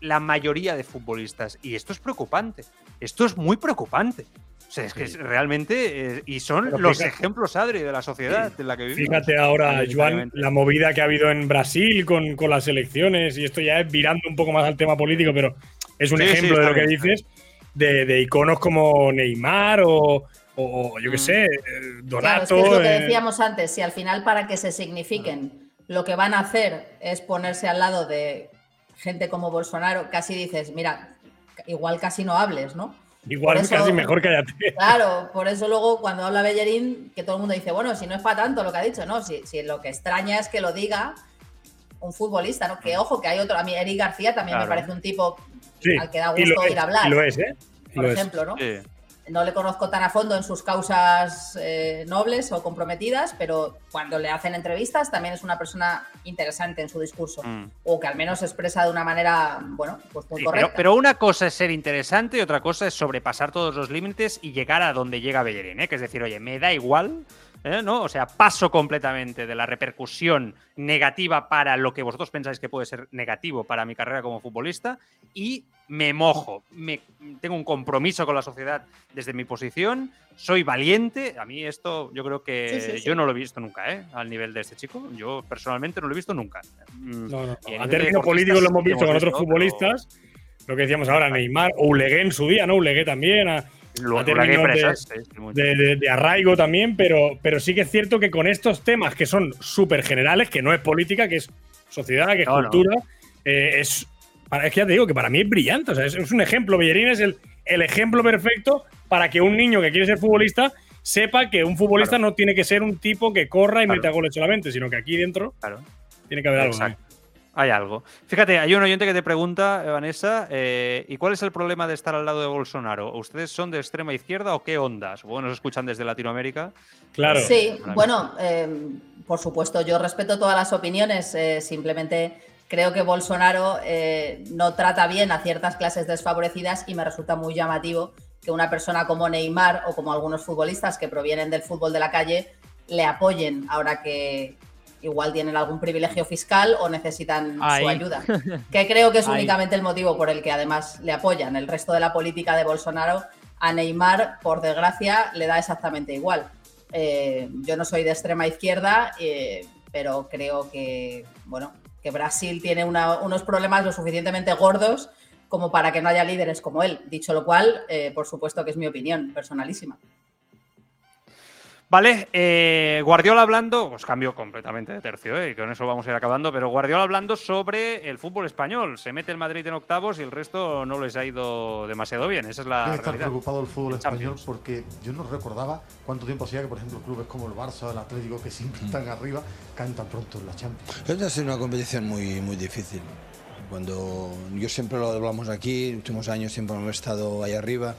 la mayoría de futbolistas. Y esto es preocupante, esto es muy preocupante. O sea, es que realmente, eh, y son Pero los fíjate- ejemplos, Adri, de la sociedad en la que vivimos. Fíjate ahora, Joan, la movida que ha habido en Brasil con, con las elecciones, y esto ya es virando un poco más al tema político, pero es un Sí, sí, ejemplo de lo que dices, de, de iconos como Neymar o, o yo qué Mm. sé, eh, Claro, es Donato. que es lo que eh, decíamos antes, si al final para que se signifiquen lo que van a hacer es ponerse al lado de gente como Bolsonaro, casi dices, mira, igual casi no hables, ¿no? Igual es casi mejor cállate. Claro, por eso luego cuando habla Bellerín, que todo el mundo dice, bueno, si no es para tanto lo que ha dicho, no, si, si lo que extraña es que lo diga un futbolista, ¿no? Que ojo, que hay otro, a mí Eric García también me parece un tipo al que da gusto ir a hablar. lo es, ¿eh? por ejemplo, ¿no? No le conozco tan a fondo en sus causas eh, nobles o comprometidas, pero cuando le hacen entrevistas también es una persona interesante en su discurso. Mm. O que al menos se expresa de una manera, bueno, pues muy correcta. Pero, pero, una cosa es ser interesante y otra cosa es sobrepasar todos los límites y llegar a donde llega Bellerín, ¿eh? Que es decir, oye, me da igual ¿eh? ¿no? O sea, paso completamente de la repercusión negativa para lo que vosotros pensáis que puede ser negativo para mi carrera como futbolista y me mojo, me, tengo un compromiso con la sociedad desde mi posición, soy valiente. A mí esto yo creo que yo no lo he visto nunca, ¿eh? Al nivel de este chico. Yo personalmente no lo he visto nunca. Mm, no, no, A término político lo hemos visto con otros futbolistas. Lo que decíamos ahora, Neymar, o Ulegué en su día, ¿no? Ulegué también. A, de, arraigo también, pero, pero sí que es cierto que con estos temas que son súper generales, que no es política, que es sociedad, que es cultura, eh, es, es que ya te digo que para mí es brillante. O sea, es, un ejemplo. Bellerín es el, el ejemplo perfecto para que un niño que quiere ser futbolista sepa que un futbolista no tiene que ser un tipo que corra y meta goles solamente, sino que aquí dentro tiene que haber algo. Hay algo. Fíjate, hay un oyente que te pregunta, Vanessa, eh, ¿y cuál es el problema de estar al lado de Bolsonaro? ¿Ustedes son de extrema izquierda o qué ondas? Bueno, nos escuchan desde Latinoamérica. Claro. Sí, bueno, eh, por supuesto, yo respeto todas las opiniones, eh, simplemente creo que Bolsonaro no trata bien a ciertas clases desfavorecidas y me resulta muy llamativo que una persona como Neymar o como algunos futbolistas que provienen del fútbol de la calle le apoyen ahora que, igual tienen algún privilegio fiscal o necesitan su ayuda. Que creo que es únicamente el motivo por el que además le apoyan. El resto de la política de Bolsonaro a Neymar, por desgracia, le da exactamente igual. Eh, yo no soy de extrema izquierda, eh, pero creo que, bueno, que Brasil tiene unos problemas lo suficientemente gordos como para que no haya líderes como él. Dicho lo cual, eh, por supuesto que es mi opinión personalísima. Vale, eh, Guardiola hablando, pues cambio completamente de tercio, eh, y con eso vamos a ir acabando, pero Guardiola hablando sobre el fútbol español. Se mete el Madrid en octavos y el resto no les ha ido demasiado bien. Esa es la. Debe estar preocupado el fútbol español porque yo no recordaba cuánto tiempo hacía que, por ejemplo, clubes como el Barça, el Atlético, que siempre mm. están arriba, caen tan pronto en la Champions. Esta es una competición muy, muy difícil. Cuando yo siempre lo hablamos aquí, en los últimos años siempre hemos estado ahí arriba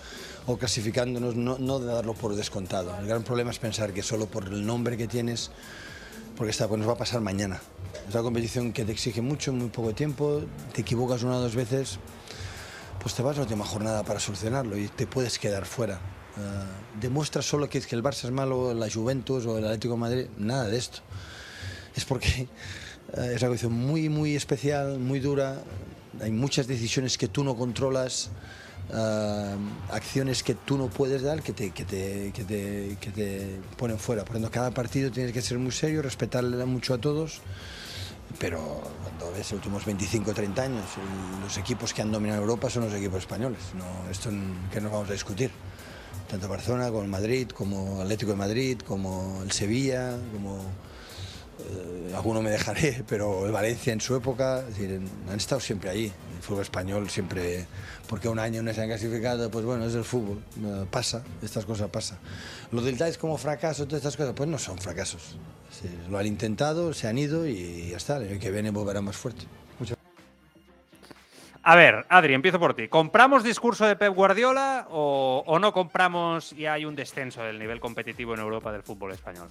o clasificándonos, no, de darlo por descontado. El gran problema es pensar que solo por el nombre que tienes, porque está, pues nos va a pasar mañana. Es una competición que te exige mucho, muy poco tiempo, te equivocas una o dos veces, pues te vas a la última jornada para solucionarlo y te puedes quedar fuera. Uh, demuestra solo que, el Barça es malo, la Juventus o el Atlético Madrid, nada de esto. Es porque uh, es una competición muy, muy especial, muy dura, hay muchas decisiones que tú no controlas. Uh, acciones que tú no puedes dar que te, que te, que te, que te ponen fuera. Por ejemplo, cada partido tienes que ser muy serio, respetarle mucho a todos, pero cuando ves los últimos 25 o 30 años, los equipos que han dominado Europa son los equipos españoles. No, esto que nos vamos a discutir. Tanto Barcelona como el Madrid, como Atlético de Madrid, como el Sevilla, como eh, alguno me dejaré, pero el Valencia en su época, decir, han estado siempre ahí. Fútbol español siempre, porque un año no se han clasificado, pues bueno, es el fútbol, eh, pasa, estas cosas pasan. Lo del es como fracaso, todas estas cosas, pues no son fracasos. lo han intentado, se han ido y ya está, el que viene volverá más fuerte. A ver, Adri, empiezo por ti. ¿Compramos discurso de Pep Guardiola o no compramos y hay un descenso del nivel competitivo en Europa del fútbol español?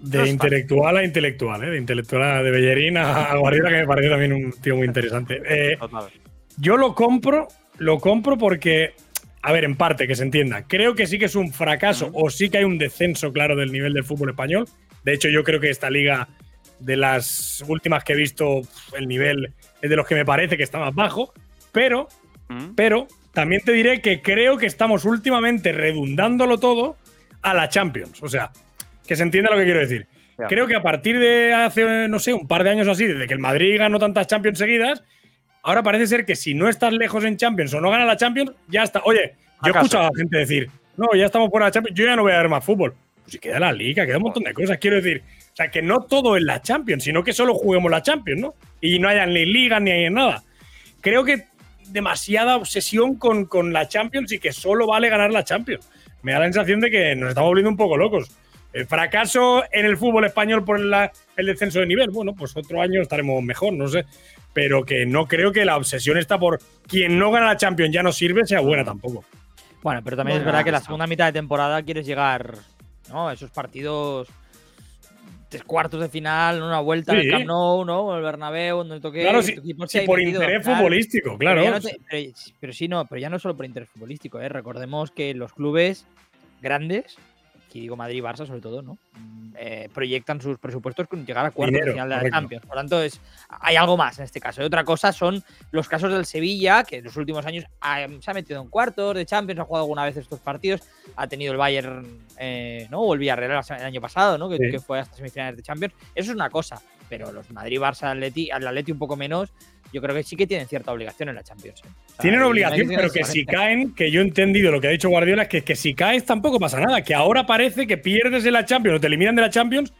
De intelectual a intelectual, ¿eh? de intelectual a de Bellerín a Guardiola, que me parece también un tío muy interesante. Eh, yo lo compro, lo compro porque, a ver, en parte, que se entienda, creo que sí que es un fracaso o sí que hay un descenso claro del nivel del fútbol español. De hecho, yo creo que esta liga, de las últimas que he visto, el nivel es de los que me parece que está más bajo, pero, pero también te diré que creo que estamos últimamente redundándolo todo a la Champions. O sea, que se entienda lo que quiero decir. Creo que a partir de hace, no sé, un par de años así, desde que el Madrid ganó tantas Champions seguidas, ahora parece ser que si no estás lejos en Champions o no ganas la Champions, ya está. Oye, yo he escuchado a la gente decir, no, ya estamos fuera de la Champions, yo ya no voy a ver más fútbol. Pues si queda la Liga, queda un montón de cosas, quiero decir. O sea, que no todo es la Champions, sino que solo juguemos la Champions, ¿no? Y no haya ni Liga ni hay nada. Creo que demasiada obsesión con, con la Champions y que solo vale ganar la Champions. Me da la sensación de que nos estamos volviendo un poco locos. El fracaso en el fútbol español por la- el descenso de nivel, bueno, pues otro año estaremos mejor, no sé. Pero que no creo que la obsesión está por quien no gana la Champions ya no sirve, sea buena tampoco. Bueno, pero también Bueno, es verdad que la segunda mitad de temporada quieres llegar, ¿no? Esos partidos tres cuartos de final, una vuelta Sí. al Camp Nou, ¿no? El Bernabéu, donde toque. Claro, si- equipo si por metido, interés claro. futbolístico, Pero claro. no te- pero, pero sí, no, pero ya no solo por interés futbolístico, ¿eh? Recordemos que los clubes grandes, aquí digo Madrid y Barça sobre todo, ¿no? Mm, eh, proyectan sus presupuestos con llegar a cuartos de final de la. Champions. Por lo tanto, es, hay algo más en este caso. Y otra cosa son los casos del Sevilla, que en los últimos años ha- se ha metido en cuartos de Champions, ha jugado alguna vez estos partidos, ha tenido el Bayern, eh, ¿no? O el Villarreal el año pasado, ¿no? Que, Sí. que fue hasta semifinales de Champions. Eso es una cosa, pero los Madrid, Barça, Atleti, al Atleti un poco menos, yo creo que sí que tienen cierta obligación en la Champions. ¿eh? O sea, Tienen obligación, pero que si caen, que yo he entendido lo que ha dicho Guardiola, es que, que si caes tampoco pasa nada. Que ahora parece que pierdes en la Champions o te eliminan de la Champions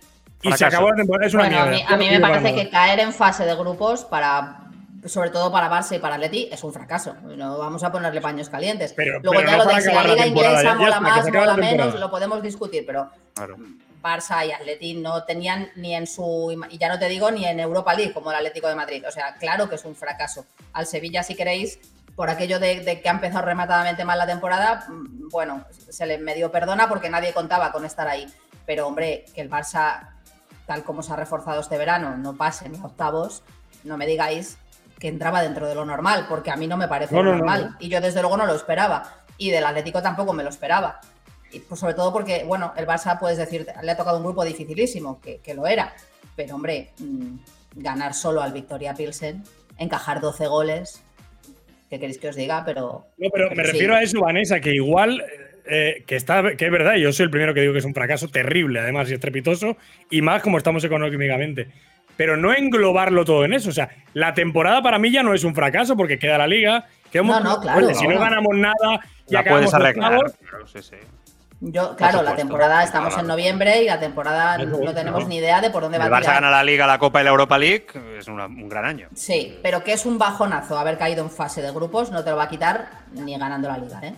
y se acabó la temporada. Es una Bueno, a mí, a mí No me parece que caer en fase de grupos para sobre todo para Barça y para Atleti es un fracaso. No vamos a ponerle paños calientes. Pero- Luego pero ya no lo de si la liga inglesa mola más, mola menos, lo podemos discutir, pero Barça y Atleti no tenían ni en su y ya no te digo ni en Europa League como el Atlético de Madrid. O sea, claro que es un fracaso. Al Sevilla, si queréis, por aquello de, de que ha empezado rematadamente mal la temporada, mm, bueno, se le medio perdona porque nadie contaba con estar ahí. Pero hombre, que el Barça, tal como se ha reforzado este verano, no pase ni a octavos, no me digáis que entraba dentro de lo normal, porque a mí no me parece No, no, normal. no. Y yo desde luego no lo esperaba. Y del Atlético tampoco me lo esperaba. Y pues sobre todo porque, bueno, el Barça, puedes decir, le ha tocado un grupo dificilísimo, que, que lo era. Pero, hombre, mm, ganar solo al Victoria Pilsen, encajar 12 goles, ¿qué queréis que os diga? Pero. No, pero me sí. refiero a eso, Vanessa, que igual, eh, que, está, que es verdad, yo soy el primero que digo que es un fracaso terrible, además, y estrepitoso, y más como estamos económicamente. Pero no englobarlo todo en eso. O sea, la temporada para mí ya no es un fracaso porque queda la liga. No, no, claro, Oye, si no no. ganamos nada, ya La puedes arreglar. claro, sí, sí. Yo, claro, la temporada estamos Claro. en noviembre y la temporada no tenemos no. ni idea de por dónde va a tirar. gana la Liga, la Copa y la Europa League, es una- un gran año. Sí, pero que es un bajonazo haber caído en fase de grupos, no te lo va a quitar ni ganando la liga, ¿eh?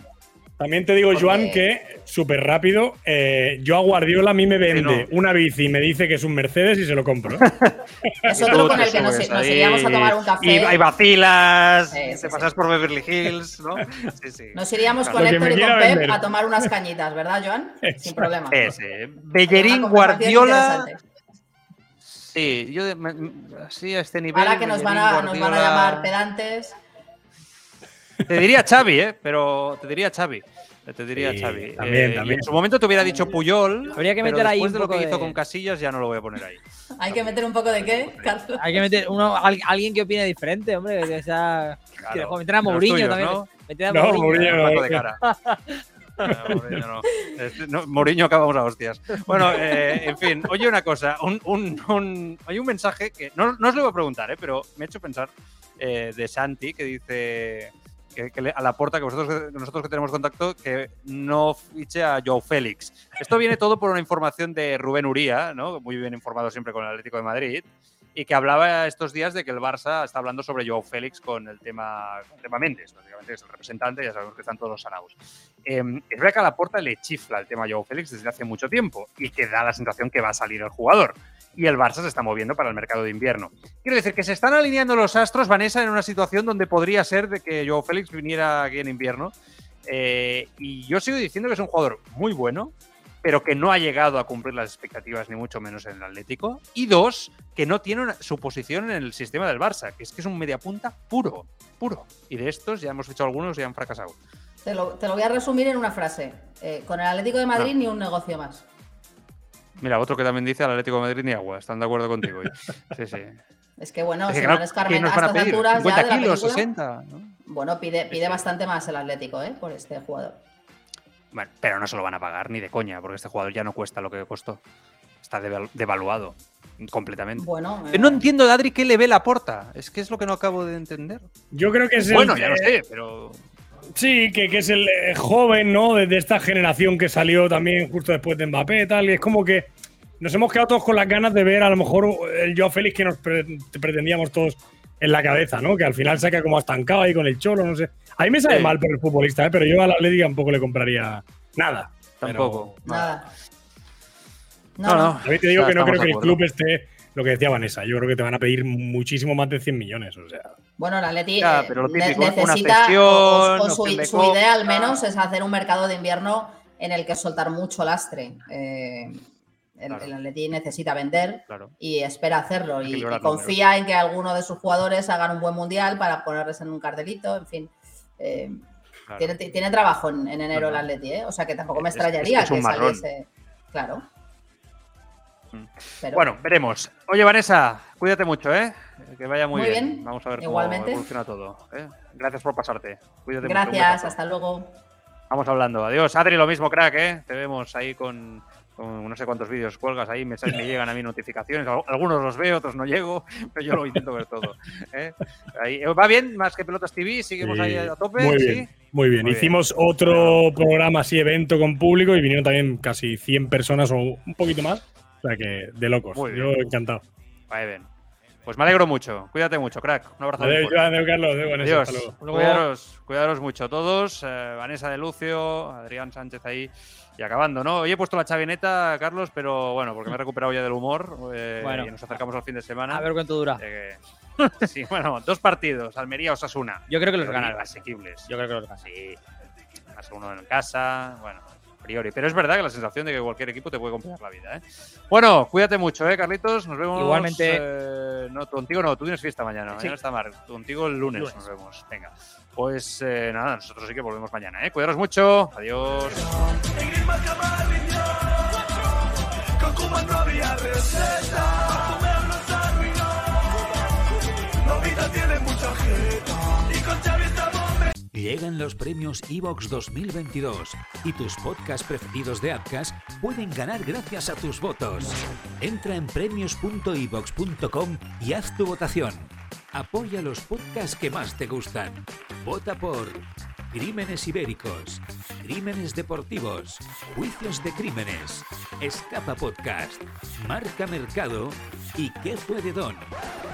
También te digo, Joan, que súper rápido, eh, yo a Guardiola a mí me vende no. una bici y me dice que es un Mercedes y se lo compro. ¿eh? Es otro con el que nos, ahí iríamos a tomar un café. Y, y vacilas, Sí, sí. pasas por Beverly Hills, ¿no? Sí, sí. Nos iríamos Claro. con Héctor y con Pep vender. a tomar unas cañitas, ¿verdad, Joan? Sin problema. Ese. Bellerín, Guardiola. Sí, yo de- así a este nivel. Ahora que nos van, a, nos van a llamar pedantes. Te diría Xavi, ¿eh? Pero te diría Xavi. Te diría Sí, Xavi. también, Eh, también. en su momento te hubiera dicho Puyol. Habría que pero meter ahí después un de lo que hizo con Casillas ya no lo voy a poner ahí. Hay que meter un poco de qué, Carlos. Hay que meter uno, al- alguien que opine diferente, hombre. Que sea. que Claro. meter a Mourinho tuyos, también. ¿no? Meter a No, Mourinho. Mourinho no. Paco de cara. Ah, Mourinho no. Este, no, Mourinho acabamos a hostias. Bueno, eh, en fin, oye una cosa, un, un- un- hay un mensaje que no, no os lo voy a preguntar, eh, pero me ha hecho pensar eh, de Santi que dice que, a la puerta que nosotros que tenemos contacto que no fiche a Joe Félix. Esto viene todo por una información de Rubén Uría, ¿no? muy bien informado siempre con el Atlético de Madrid, y que hablaba estos días de que el Barça está hablando sobre Joao Félix con el tema, con el tema Méndez, básicamente es el representante, ya sabemos que están todos saraos. Eh, es verdad que a la puerta le chifla el tema Joao Félix desde hace mucho tiempo y que da la sensación que va a salir el jugador. Y el Barça se está moviendo para el mercado de invierno. Quiero decir que se están alineando los astros, Vanessa, en una situación donde podría ser de que Joao Félix viniera aquí en invierno. Eh, y yo sigo diciendo que es un jugador muy bueno, pero que no ha llegado a cumplir las expectativas, ni mucho menos en el Atlético. Y dos, que no tiene una- su posición en el sistema del Barça, que es que es un mediapunta puro, puro. Y de estos ya hemos hecho algunos y han fracasado. Te lo, te lo voy a resumir en una frase. Eh, con el Atlético de Madrid No. ni un negocio más. Mira, otro que también dice al Atlético de Madrid ni agua, están de acuerdo contigo. Sí, sí. Es que bueno, Es que si claro, van a ¿qué escarmentar nos a van a estas alturas ya 50 de la kilos, película, 60, ¿no? Bueno, pide, pide bastante más el Atlético, ¿eh? Por este jugador. Bueno, pero no se lo van a pagar ni de coña, porque este jugador ya no cuesta lo que costó. Está deval- devaluado completamente. Bueno, Eh, No entiendo, Adri, qué le ve la porta. Es que es lo que no acabo de entender. Yo creo que es el- Bueno, ya lo sé, pero. Sí, que, que es el eh, joven, ¿no? De, de esta generación que salió también justo después de Mbappé y tal. Y es como que nos hemos quedado todos con las ganas de ver a lo mejor el Joao Félix que nos pre- pretendíamos todos en la cabeza, ¿no? Que al final saca como estancado ahí con el cholo, no sé. A mí me sale Sí. mal por el futbolista, ¿eh? pero yo al Atlético tampoco le compraría nada. Tampoco. Nada. No, no. A mí te digo que no creo que el club esté lo que decía Vanessa. Yo creo que te van a pedir muchísimo más de 100 millones. O sea, Bueno, el Atleti Ya, eh, pero lo ne- típico, una necesita, cesión, o- o, opción su, de su idea al menos es hacer un mercado de invierno en el que soltar mucho lastre. Eh, el, Claro. el Atleti necesita vender Claro. y espera hacerlo. Y, confía en que alguno de sus jugadores hagan un buen mundial para ponerles en un cartelito, en fin. Eh, Claro. tiene, tiene trabajo en, en enero el Claro. Atleti, ¿eh? O sea que tampoco me extrañaría es- es un que saliese. Claro. Pero- Bueno, veremos. Oye, Vanessa, cuídate mucho, ¿eh? Que vaya muy, Muy bien. bien. Vamos a ver Igualmente. cómo evoluciona todo. ¿eh? Gracias por pasarte. Cuídate Gracias, hasta luego. Vamos hablando. Adiós. Adri, lo mismo, crack, ¿eh? Te vemos ahí con no sé cuántos vídeos cuelgas ahí, me, me llegan a mí notificaciones. Al- Algunos los veo, otros no llego, pero yo lo intento ver todo. ¿eh? Ahí, ¿Va bien? Más que Pelotas TV, seguimos sí, ahí a tope. muy ¿sí? bien. Muy bien. Muy Hicimos otro programa así, evento con público, y vinieron también casi 100 personas o un poquito más. O sea que de locos. Muy Yo bien. encantado. Vaya bien. Pues me alegro mucho. Cuídate mucho, crack. Un abrazo. Adiós, fuerte. Joan, adiós, Carlos. Adiós, Vanessa. Adiós. Hasta luego. Cuidaros, cuidaros mucho todos. Eh, Vanessa de Lucio, Adrián Sánchez ahí. Y acabando, ¿no? Hoy he puesto la chavineta, Carlos, pero bueno, porque me he recuperado ya del humor. eh, Bueno. y nos acercamos al fin de semana. A ver cuánto dura. Eh, sí, bueno, dos partidos, Almería Osasuna. Yo creo que los Pero gana el Barça. Asequibles. Yo creo que los gana. Sí, más uno en casa, bueno, priori. Pero es verdad que la sensación de que cualquier equipo te puede complicar la vida, ¿eh? Bueno, cuídate mucho, ¿eh, Carlitos? Nos vemos. Igualmente. eh, no, contigo no, tú tienes fiesta mañana. Mañana Sí. está Mar. Contigo el lunes, Lunes. nos vemos. Venga. Pues eh, nada, nosotros sí que volvemos mañana, ¿eh? Cuidaros mucho. Adiós. Con Cuba no Llegan los premios Evox 2022 y tus podcasts preferidos de Apcas pueden ganar gracias a tus votos. Entra en premios.evox.com y haz tu votación. Apoya los podcasts que más te gustan. Vota por Crímenes Ibéricos, Crímenes Deportivos, Juicios de Crímenes, Escapa Podcast, Marca Mercado y ¿Qué fue de Don?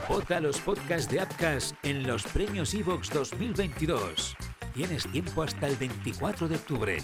Vota los podcasts de Apcas en los premios Evox 2022. Tienes tiempo hasta el 24 de octubre.